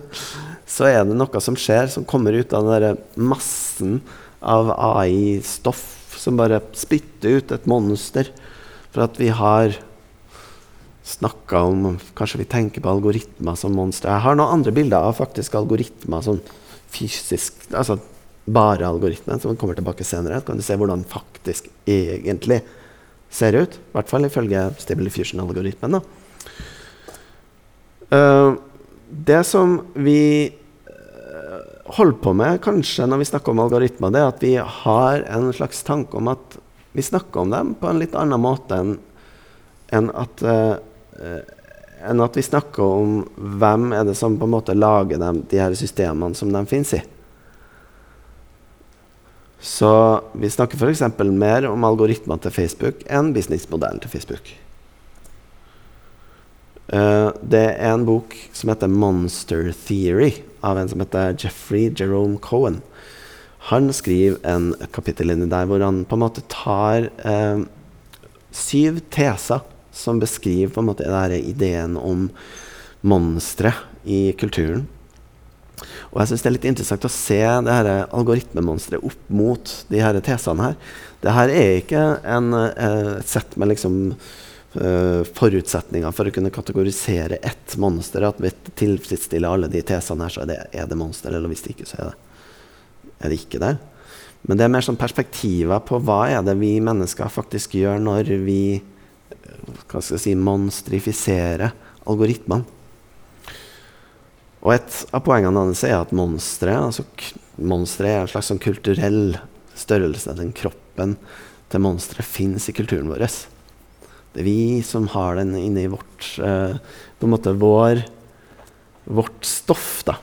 så er det noe som skjer, som kommer ut av den massen av AI-stoff som bare spytter ut et monster for at vi har snakka om Kanskje vi tenker på algoritmer som monstre. Jeg har noen andre bilder av faktisk algoritmer sånn fysisk Altså bare algoritmen, som kommer tilbake senere. Kan du se hvordan faktisk egentlig ser ut? I hvert fall ifølge Stable Diffusion-algoritmen. Uh, det som vi uh, holder på med kanskje når vi snakker om algoritmer, det er at vi har en slags tanke om at vi snakker om dem på en litt annen måte enn en at uh, en at vi snakker om hvem er det som på en måte lager dem, de her systemene som de finnes i. Så vi snakker f.eks. mer om algoritmer til Facebook enn businessmodellen til Facebook. Uh, det er en bok som heter 'Monster Theory', av en som heter Jeffrey Jerome Cohen. Han skriver en kapittel inni der hvor han på en måte tar uh, syv teser som beskriver på en måte denne ideen om monstre i kulturen. Og jeg synes Det er litt interessant å se det her algoritmemonsteret opp mot de her tesene. her. Det her er ikke en, eh, et sett med liksom, uh, forutsetninger for å kunne kategorisere ett monster. At hvis det tilfredsstiller alle de tesene her, så er det, er det monster. Eller hvis det ikke, så er det, er det ikke det. Men det er mer sånn perspektiver på hva er det vi mennesker faktisk gjør når vi hva skal jeg si, monstrifiserer algoritmene. Og et av poengene hans er at monstre altså er en slags sånn kulturell størrelse. Den kroppen til monsteret fins i kulturen vår. Det er vi som har den inne i vårt eh, På en måte vår, vårt stoff. da.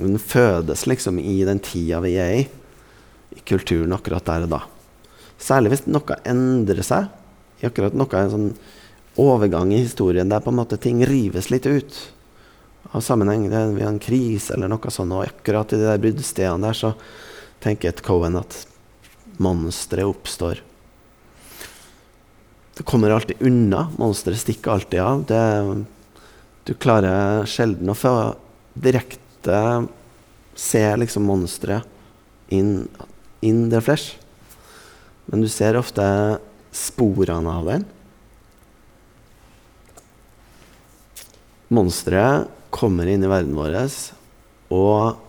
Den fødes liksom i den tida vi er i, i kulturen akkurat der og da. Særlig hvis noe endrer seg i akkurat noe en sånn overgang i historien der på en måte ting rives litt ut av sammenheng. Det er en krise eller noe sånt. Og akkurat i de der bruddstedene der så tenker et Cohen at monsteret oppstår. Det kommer alltid unna. Monsteret stikker alltid av. Det, du klarer sjelden å få direkte se liksom monsteret in, in the flesh. Men du ser ofte sporene av den. Monsteret kommer inn i verden vår og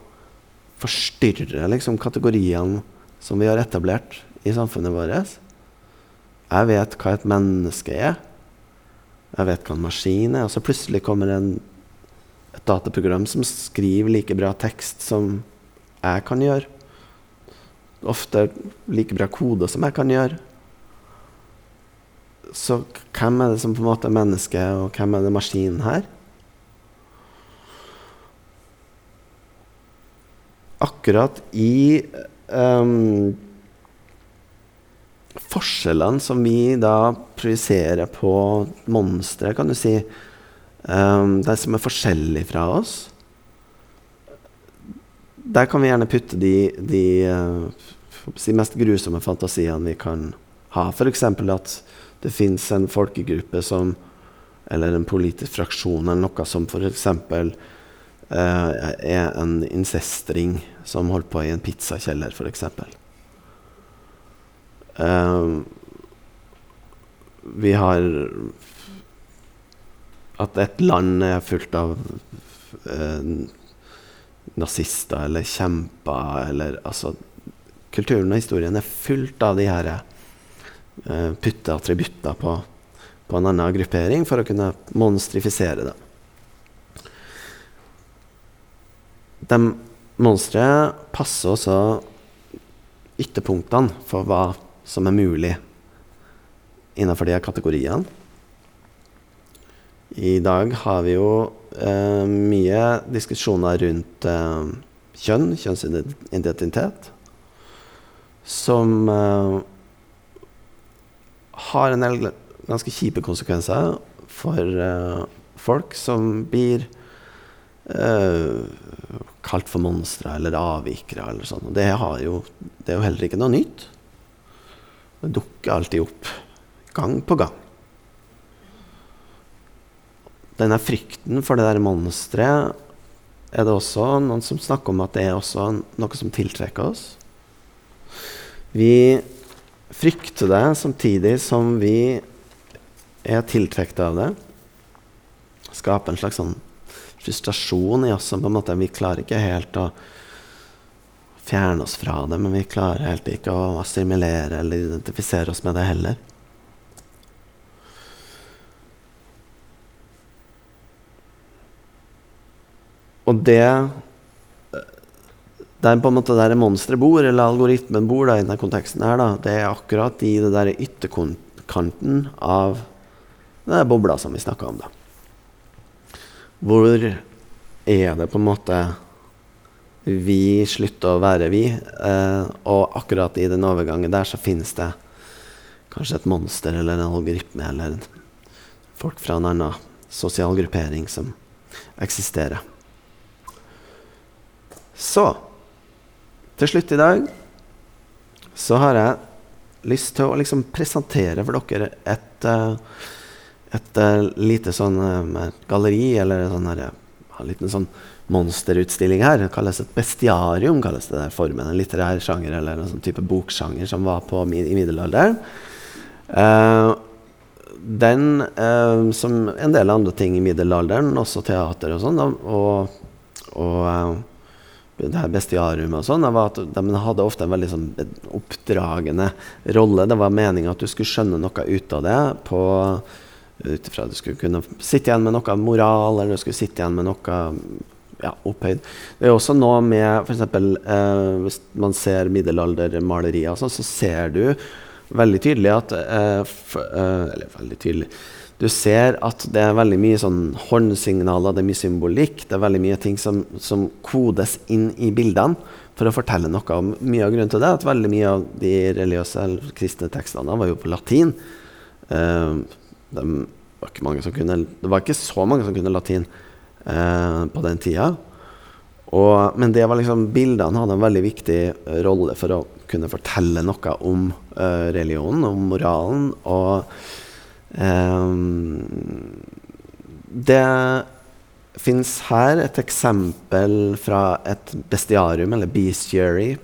forstyrrer liksom kategoriene som vi har etablert i samfunnet vårt. Jeg vet hva et menneske er. Jeg vet hva en maskin er. Og så plutselig kommer en, et dataprogram som skriver like bra tekst som jeg kan gjøre. Ofte like bra koder som jeg kan gjøre. Så hvem er det som på en måte er menneske, og hvem er det maskinen her? Akkurat i um, forskjellene som vi da projiserer på monstre, kan du si, um, de som er forskjellige fra oss Der kan vi gjerne putte de, de uh, mest grusomme fantasiene vi kan ha. F.eks. at det fins en folkegruppe som Eller en politisk fraksjon eller noe som f.eks. Uh, er en incestring som holder på i en pizzakjeller, f.eks. Uh, vi har At et land er fullt av uh, nazister eller kjemper eller altså Kulturen og historien er fullt av de her uh, putte på, på en annen gruppering for å kunne monstrifisere det. De monstre passer også ytterpunktene for hva som er mulig innenfor de kategoriene. I dag har vi jo eh, mye diskusjoner rundt eh, kjønn, kjønnsidentitet, som eh, har en del ganske kjipe konsekvenser for eh, folk som blir eh, kalt for monstre eller avvikere. Eller sånn. det, jo, det er jo heller ikke noe nytt. Det dukker alltid opp, gang på gang. Denne frykten for det der monsteret er det også noen som snakker om at det er også noe som tiltrekker oss. Vi frykter det samtidig som vi er tiltrukket av det. Skape en slags sånn frustrasjon i oss som på en måte vi klarer ikke helt å fjerne oss fra det, men vi klarer helt ikke å assimilere eller identifisere oss med det heller. Og det Der på en måte der monsteret bor, eller algoritmen bor da, i denne konteksten, her, da, det er akkurat i det der ytterkanten av den bobla som vi snakka om. da. Hvor er det på en måte vi slutter å være vi. Eh, og akkurat i den overgangen der så finnes det kanskje et monster eller en algoritme eller folk fra en annen sosial gruppering som eksisterer. Så til slutt i dag så har jeg lyst til å liksom presentere for dere et, eh, et, eh, lite sånn uh, galleri, eller sånn her, en liten sånn monsterutstilling her. Det kalles et bestiarium, kalles det der formen. En litterær sjanger eller en sånn type boksjanger som var på, i middelalderen. Uh, den, uh, som en del andre ting i middelalderen, også teater og sånn, og, og uh, det her bestiariumet og sånn, var at de hadde ofte en veldig sånn oppdragende rolle. Det var meninga at du skulle skjønne noe ut av det på ut ifra du skulle kunne sitte igjen med noe moral, eller du skulle sitte igjen med noe ja, opphøyd. Det er også noe med f.eks. Eh, hvis man ser middelaldermalerier, så, så ser du veldig tydelig at eh, f, eh, Eller veldig tydelig Du ser at det er veldig mye sånn håndsignaler, det er mye symbolikk. Det er veldig mye ting som, som kodes inn i bildene for å fortelle noe om mye av grunnen til det. At veldig mye av de religiøse eller kristne tekstene var jo på latin. Eh, de var kunne, det var ikke så mange som kunne latin eh, på den tida. Og, men det var liksom, bildene hadde en veldig viktig rolle for å kunne fortelle noe om eh, religionen, om moralen. Og eh, det fins her et eksempel fra et bestiarium, eller bestiary.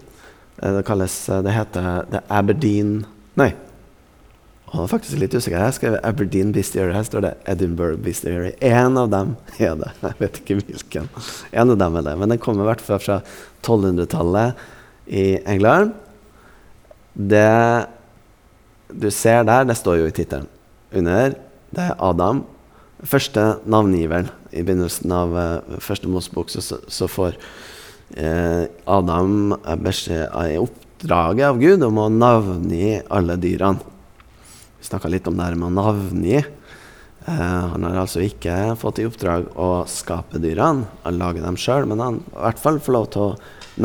Eh, det kalles eh, Det heter The Aberdeen Nei. Jeg er faktisk litt usikker. Jeg har skrevet Aberdeen Bestiary. Her står det Edinburgh Bestiary. En av dem er det. Jeg vet ikke hvilken. En av dem er det. Men den kommer i hvert fall fra 1200-tallet i England. Det du ser der, det står jo i tittelen under, det er Adam. Første navngiveren. I begynnelsen av uh, første Mosebok så, så, får uh, Adam beskjed i oppdraget av Gud om å navngi alle dyrene. Vi snakka litt om det her med å navngi. Eh, han har altså ikke fått i oppdrag å skape dyrene, å lage dem sjøl, men han i hvert fall får lov til å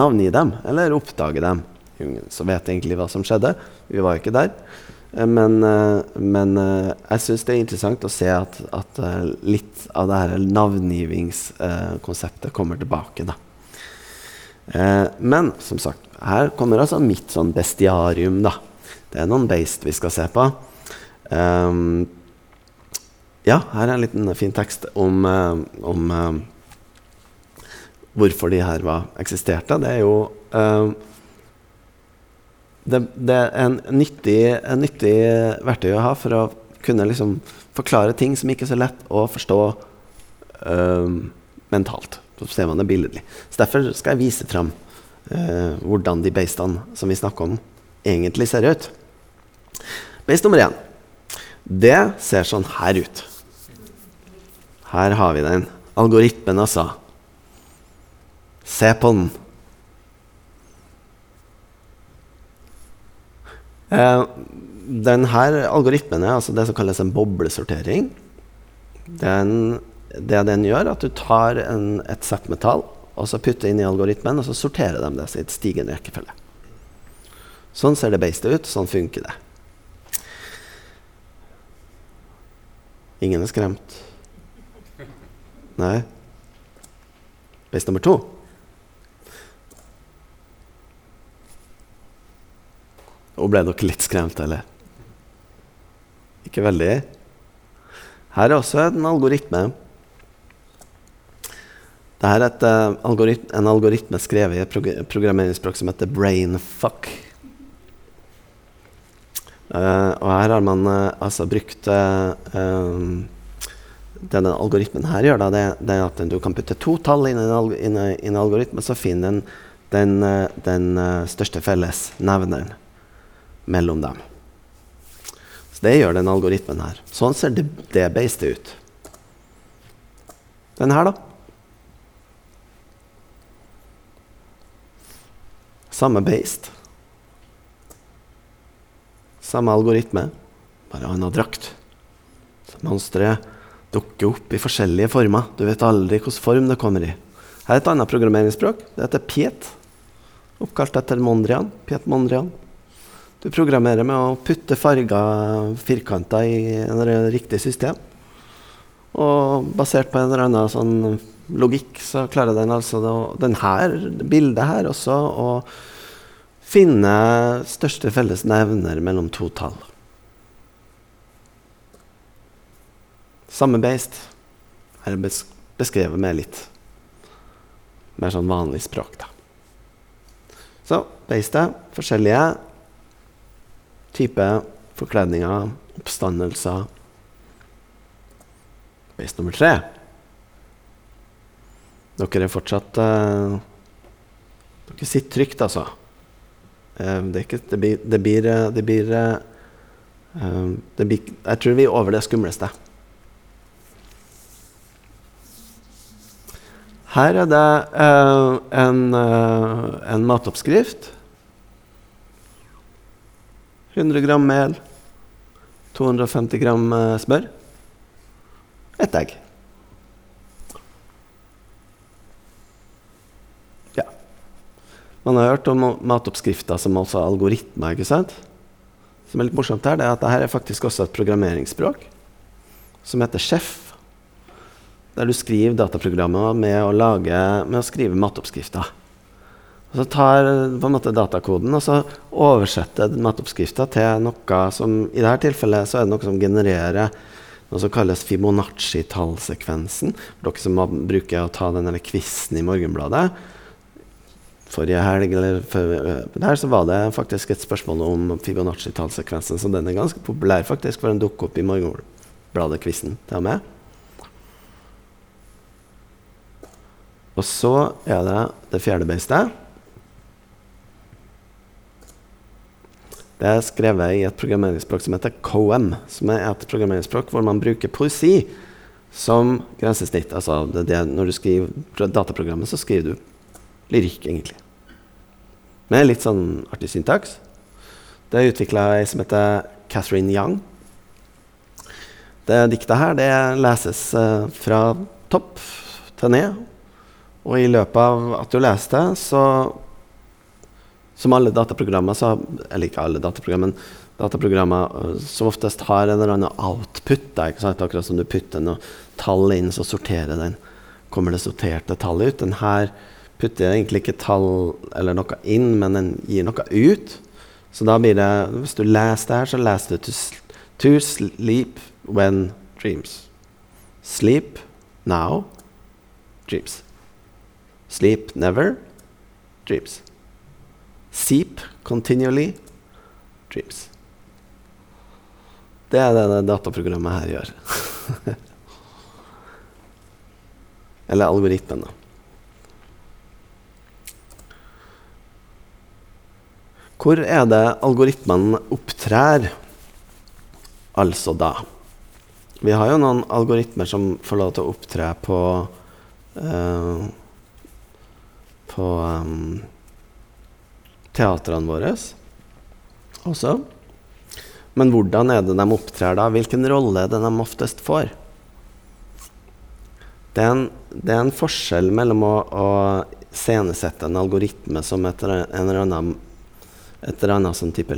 navngi dem, eller oppdage dem. Ingen som vet egentlig hva som skjedde. Vi var jo ikke der. Eh, men, eh, men eh, jeg syns det er interessant å se at, at litt av det her navngivingskonseptet kommer tilbake. da. Men som sagt, her kommer altså mitt sånn bestiarium. da. Det er noen beist vi skal se på. Um, ja, her er en liten fin tekst om, uh, om um, hvorfor de her var, eksisterte. Det er jo um, det, det, er en nyttig, en nyttig, verktøy å ha for å kunne liksom forklare ting som ikke er så lett å forstå mentalt. Så ser man det billedlig. Så Derfor skal jeg vise fram hvordan de beistene som vi snakker om, egentlig ser ut. Beist nummer én. Det ser sånn her ut. Her har vi den. Algoritmen, altså. Se på den. Eh, denne algoritmen er altså det som kalles en boblesortering. Den, det den gjør, at du tar en, et sett med tall og så putter inn i algoritmen, og så sorterer de det i et stigende rekkefølge. Sånn ser det beistet ut. Sånn funker det. Ingen er skremt? Nei? Beis nummer to? Og ble dere litt skremt, eller? Ikke veldig? Her er også en algoritme. Dette er et, uh, algoritme, en algoritme skrevet i et prog programmeringsspråk som heter brainfuck. Uh, og her har man uh, altså brukt Det denne algoritmen her gjør, da, det, det, er at du kan putte to tall inn i en, en algoritme, så finner den den, den største fellesnevneren mellom dem. Så det gjør den algoritmen her. Sånn ser det, det beistet ut. Den her, da? Samme beist. Samme algoritme, bare annen drakt. Så monsteret dukker opp i forskjellige former. Du vet aldri hvilken form det kommer i. Her er et annet programmeringsspråk. Det heter Piet. Oppkalt etter Mondrian. Piet Mondrian. Du programmerer med å putte farga firkanter i en riktig system. Og basert på en eller annen sånn logikk så klarer den altså denne bildet her også å finne største felles nevner mellom to tall. Samme beist. Her er beskrevet med litt mer sånn vanlig språk. da. Så beistet forskjellige typer forkledninger, oppstandelser. Beist nummer tre. Dere er fortsatt uh, Dere sitter trygt, altså. Uh, det, ikke, det, blir, det, blir, eh, det, blir, uh, det blir Jeg tror vi er over det skumleste. Her er det en, en matoppskrift 100 gram mel, 250 gram uh, smør, ett egg. Man har hørt om matoppskrifter som også algoritmer. ikke sant? Som er litt morsomt her, det er at dette er faktisk også et programmeringsspråk som heter Chef. Der du skriver dataprogrammer med å, lage, med å skrive matoppskrifter. Så tar på en måte datakoden og så oversetter matoppskrifta til noe som I dette tilfellet så er det noe som genererer noe som kalles Fibonacci-tallsekvensen. For dere som bruker å ta den quizen i Morgenbladet. Forrige helg eller før, der, så var det faktisk et spørsmål om Fibonacci-tallsekvensen. Så den er ganske populær, faktisk, for den dukker opp i Morgenbladet-quizen til og med. Og så er det det fjerde beistet. Det er skrevet i et programmeringsspråk som heter COM, som er et programmeringsspråk hvor man bruker poesi som grensesnitt. Altså det, det, når du skriver dataprogrammet, så skriver du lyrikk, egentlig. Med litt sånn artig syntaks. Det er utvikla ei som heter Catherine Young. Det diktet her det leses uh, fra topp til ned. Og i løpet av at du leser det, så som alle dataprogrammer, så, eller ikke alle dataprogrammer, men dataprogrammer uh, som oftest har en eller annen output. Da, Akkurat som du putter noe tall inn, så sorterer den. Kommer det sorterte tallet ut? Den her putter egentlig ikke tall eller noe inn, men den gir noe ut. Så da blir det Hvis du leser det her, så leser du to, to sleep when dreams. Sleep now dreams. Sleep never dreams. Seep continually dreams. Det er det det dataprogrammet her gjør. Eller algoritmen, da. Hvor er det algoritmen opptrer, altså da? Vi har jo noen algoritmer som får lov til å opptre på uh, På um, teatrene våre også. Men hvordan er det de opptrer da? Hvilken rolle er det de oftest får? Det er en, det er en forskjell mellom å, å scenesette en algoritme som et, en eller annen, et eller annet sånn type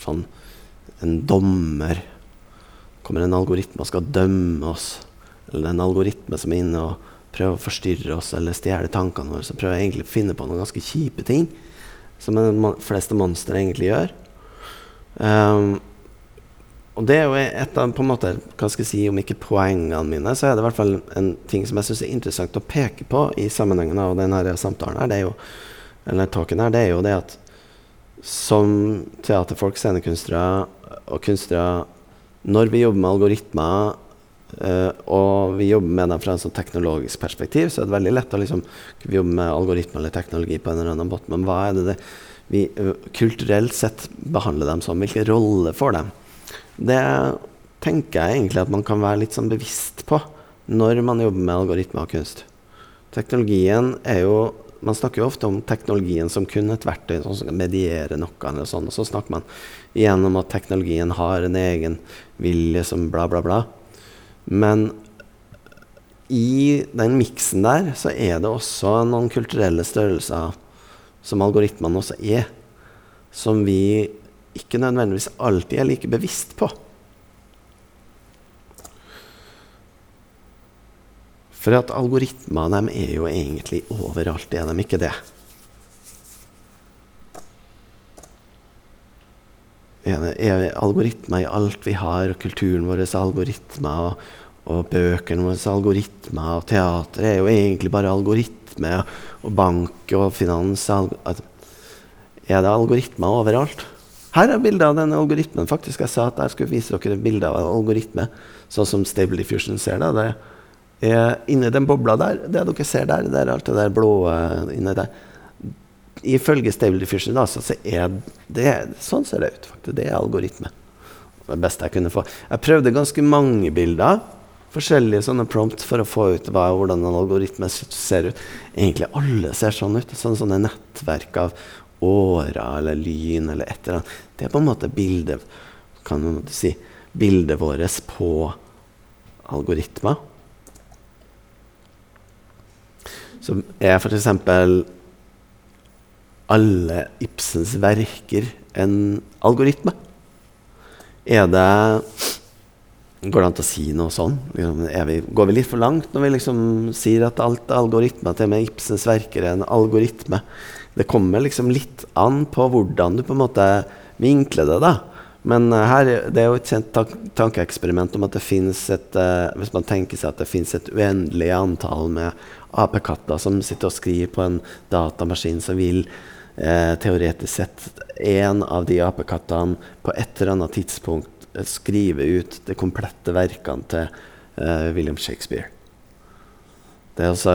sånn, En dommer. kommer en algoritme og skal dømme oss. Eller en algoritme som er inne og prøver å forstyrre oss eller stjele tankene våre. Så prøver jeg egentlig å finne på noen ganske kjipe ting som de fleste monstre egentlig gjør. Um, og det er jo et av på en måte, hva skal jeg si, om ikke poengene mine, så er det i hvert fall en ting som jeg syns er interessant å peke på i sammenhengen av denne samtalen her, det er jo, eller talken her, det er jo det at som teaterfolk, scenekunstnere og kunstnere Når vi jobber med algoritmer, uh, og vi jobber med dem fra et sånn teknologisk perspektiv, så er det veldig lett å liksom, jobbe med algoritmer eller teknologi på en eller annen måte. Men hva er det, det vi uh, kulturelt sett behandler dem som? Hvilken rolle får dem? Det tenker jeg egentlig at man kan være litt sånn bevisst på når man jobber med algoritmer og kunst. Teknologien er jo Man snakker jo ofte om teknologien som kun et verktøy som skal mediere noe. eller sånn, Og så snakker man igjen at teknologien har en egen vilje som bla, bla, bla. Men i den miksen der så er det også noen kulturelle størrelser som algoritmene også er, som vi ikke nødvendigvis alltid er like bevisst på. For at algoritmer de er jo egentlig overalt, er de ikke det? Er, er algoritmer i alt vi har, og kulturen vår er algoritmer, og, og bøkene våre er algoritmer, og teater er jo egentlig bare algoritmer, og bank og finans Er det algoritmer overalt? Her er bilde av den algoritmen. faktisk. Jeg sa at jeg skulle vise dere et bilde av en algoritme, sånn som Stable Diffusion ser det. det inni den bobla der, det dere ser der, det er alt det der blå uh, inni der. Ifølge Stable Diffusion da, så er det Sånn ser det ut. faktisk. Det er algoritme. Det beste jeg kunne få. Jeg prøvde ganske mange bilder. Forskjellige sånne prompt for å få ut hva, hvordan en algoritme ser ut. Egentlig alle ser sånn ut. Sånne, sånne nettverk av årer eller lyn eller et eller annet. Det er på en måte bildet kan man si, bildet vårt på algoritmer. Så er f.eks. alle Ibsens verker en algoritme? Er det Går det an å si noe sånn? Vi, går vi litt for langt når vi liksom sier at alt er algoritme? Til og med Ibsens verker er en algoritme det kommer liksom litt an på hvordan du på en måte vinkler det. da. Men uh, her, det er jo et kjent tank tankeeksperiment om at det finnes et uh, Hvis man tenker seg at det finnes et uendelig antall med apekatter som sitter og skriver på en datamaskin, så vil eh, teoretisk sett en av de apekattene på et eller annet tidspunkt skrive ut de komplette verkene til William Shakespeare. Det er altså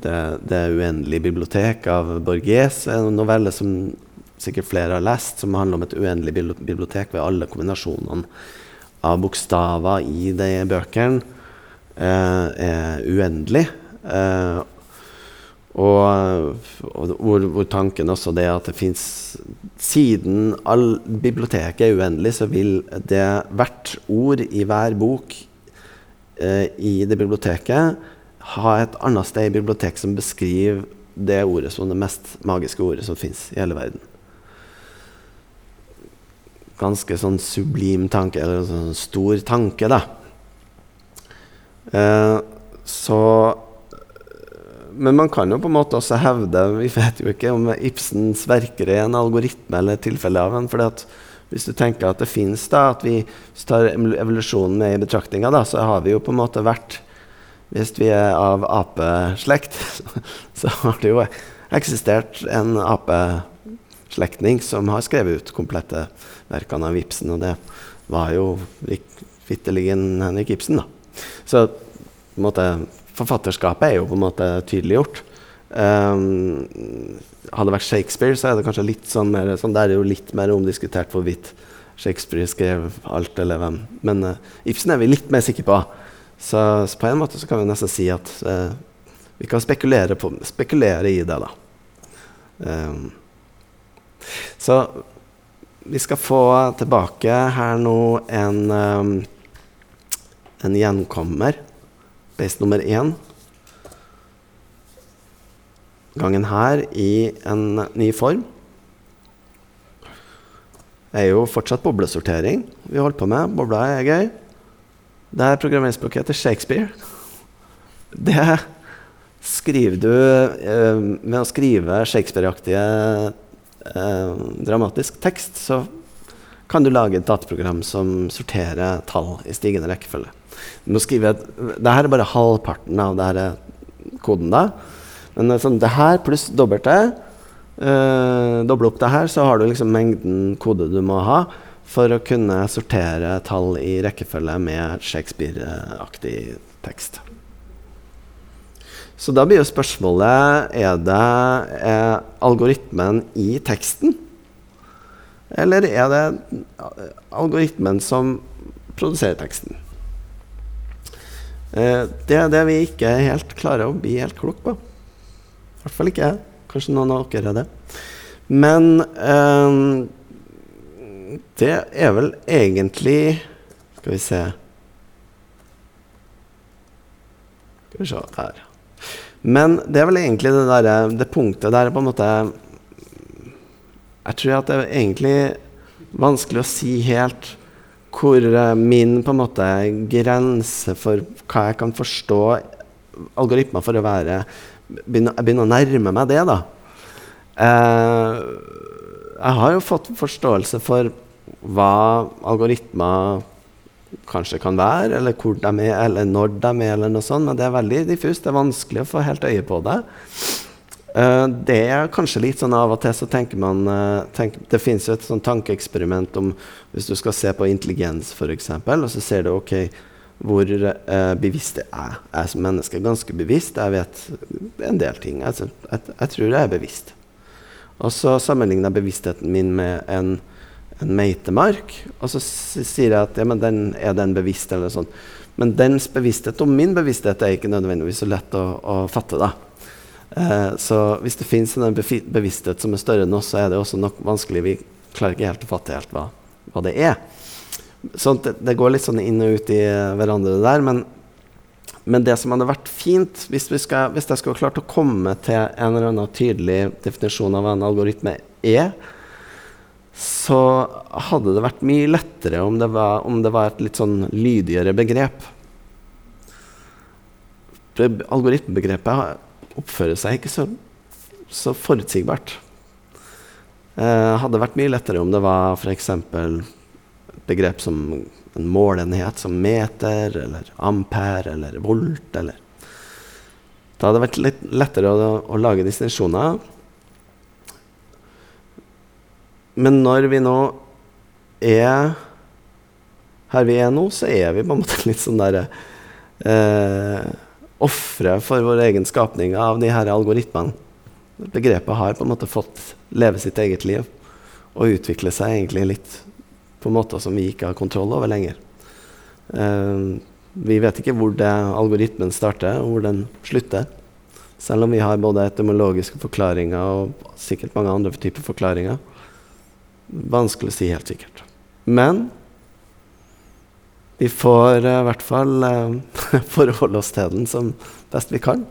det, det uendelige bibliotek av Borges, en novelle som sikkert flere har lest, som handler om et uendelig bibliotek ved alle kombinasjonene av bokstaver i de bøkene, eh, er uendelig. Eh, og, og hvor, hvor, tanken også det at det fins Siden all biblioteket er uendelig, så vil det hvert ord i hver bok eh, i det biblioteket ha et annet sted i biblioteket som beskriver det ordet som det mest magiske ordet som fins i hele verden ganske sånn sublim tanke, eller en sånn stor tanke, da. Eh, så Men man kan jo på en måte også hevde Vi vet jo ikke om Ibsens verker er en algoritme eller tilfelle av en. at hvis du tenker at det fins, at vi tar evolusjonen med i betraktninga, så har vi jo på en måte vært Hvis vi er av apeslekt, så har det jo eksistert en apeslektning som har skrevet ut komplette verkene av Ibsen. Og det var jo vitterlig Henrik Ibsen, da. Så måte, forfatterskapet er jo på en måte tydeliggjort. Um, hadde det vært Shakespeare, så er det kanskje litt sånn mer sånn, Der er jo litt mer omdiskutert hvorvidt Shakespeare skrev alt, eller hvem. Men uh, Ibsen er vi litt mer sikre på. Så, så, på en måte så kan vi nesten si at uh, vi kan spekulere, på, spekulere, i det, da. Um, så vi skal få tilbake her nå en, um, en gjenkommer, base nummer én. Gangen her i en ny form. Det er jo fortsatt boblesortering vi holder på med. Bobla er gøy. Det er programmeringsspråket til Shakespeare. Det skriver du eh, med å skrive Shakespeare-aktige eh, dramatisk tekst, så kan du lage et dataprogram som sorterer tall i stigende rekkefølge. Du må skrive et, Dette er bare halvparten av denne koden. da. Men sånn, det her pluss dobbelt det, eh, doble opp det her, så har du liksom mengden kode du må ha for å kunne sortere tall i rekkefølge med Shakespeare-aktig tekst. Så da blir jo spørsmålet er det er algoritmen i teksten. Eller er det algoritmen som produserer teksten? Eh, det er det vi ikke helt klare å bli helt klok på. I hvert fall ikke jeg. Kanskje noen av dere er det. Men øh, det er vel egentlig Skal vi se Skal vi se her. Men det er vel egentlig det, der, det punktet der på en måte Jeg tror at det er egentlig vanskelig å si helt hvor eh, min på en måte grense for hva jeg kan forstå algoritmer for å være Jeg begynner å nærme meg det, da. Eh, jeg har jo fått forståelse for hva algoritmer kanskje kan være, eller hvor de er, eller når de er, eller noe sånt. Men det er veldig diffust. Det er vanskelig å få helt øye på det. Uh, det er kanskje litt sånn av og til så tenker man uh, tenk, Det fins jo et sånn tankeeksperiment om hvis du skal se på intelligens, f.eks., og så ser du ok, hvor uh, bevisst jeg er. Jeg som menneske er ganske bevisst. Jeg vet en del ting. Altså, jeg, jeg, tror jeg er bevisst. Og så sammenligner jeg bevisstheten min med en en meitemark. Og så sier jeg at ja, men den, er den bevisst, eller sånn. Men dens bevissthet og min bevissthet er ikke nødvendigvis så lett å, å fatte. da. Eh, så hvis det fins en bevissthet som er større enn oss, så er det også nok vanskelig. Vi klarer ikke helt å fatte helt hva, hva det er. Så det, det, går litt sånn inn og ut i hverandre der. Men, men det som hadde vært fint, hvis, skal, hvis jeg skulle klart å komme til en eller annen tydelig definisjon av hva en algoritme er, så hadde det vært mye lettere om det var, om det var et litt sånn lydigere begrep. Algoritmebegrepet oppfører seg ikke så, så forutsigbart. Eh, hadde vært mye lettere om det var f.eks. begrep som en målenhet som meter eller ampere eller volt eller Da hadde det vært litt lettere å, å lage distinksjoner. Men når vi nå er her vi er nå, så er vi på en måte litt sånn derre eh, Ofre for vår egen skapning av de her algoritmene. Begrepet har på en måte fått leve sitt eget liv og utvikle seg egentlig litt på måter som vi ikke har kontroll over lenger. Uh, vi vet ikke hvor det algoritmen starter, og hvor den slutter. Selv om vi har både etymologiske forklaringer og sikkert mange andre typer forklaringer. Vanskelig å si helt sikkert. Men vi får uh, i hvert fall uh, forholde oss til den som best vi kan.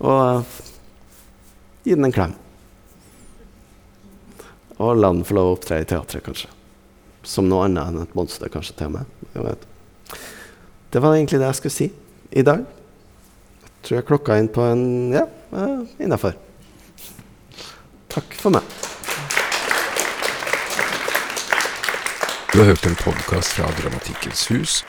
Og gi den en klem. Og la den få lov å opptre i teatret, kanskje som noe annet enn et monster, kanskje til og med. Det var egentlig det jeg skulle si i dag. Jeg tror jeg klokka inn på en ja, innafor. Takk for meg. Du har hørt en podkast fra Dramatikkens hus.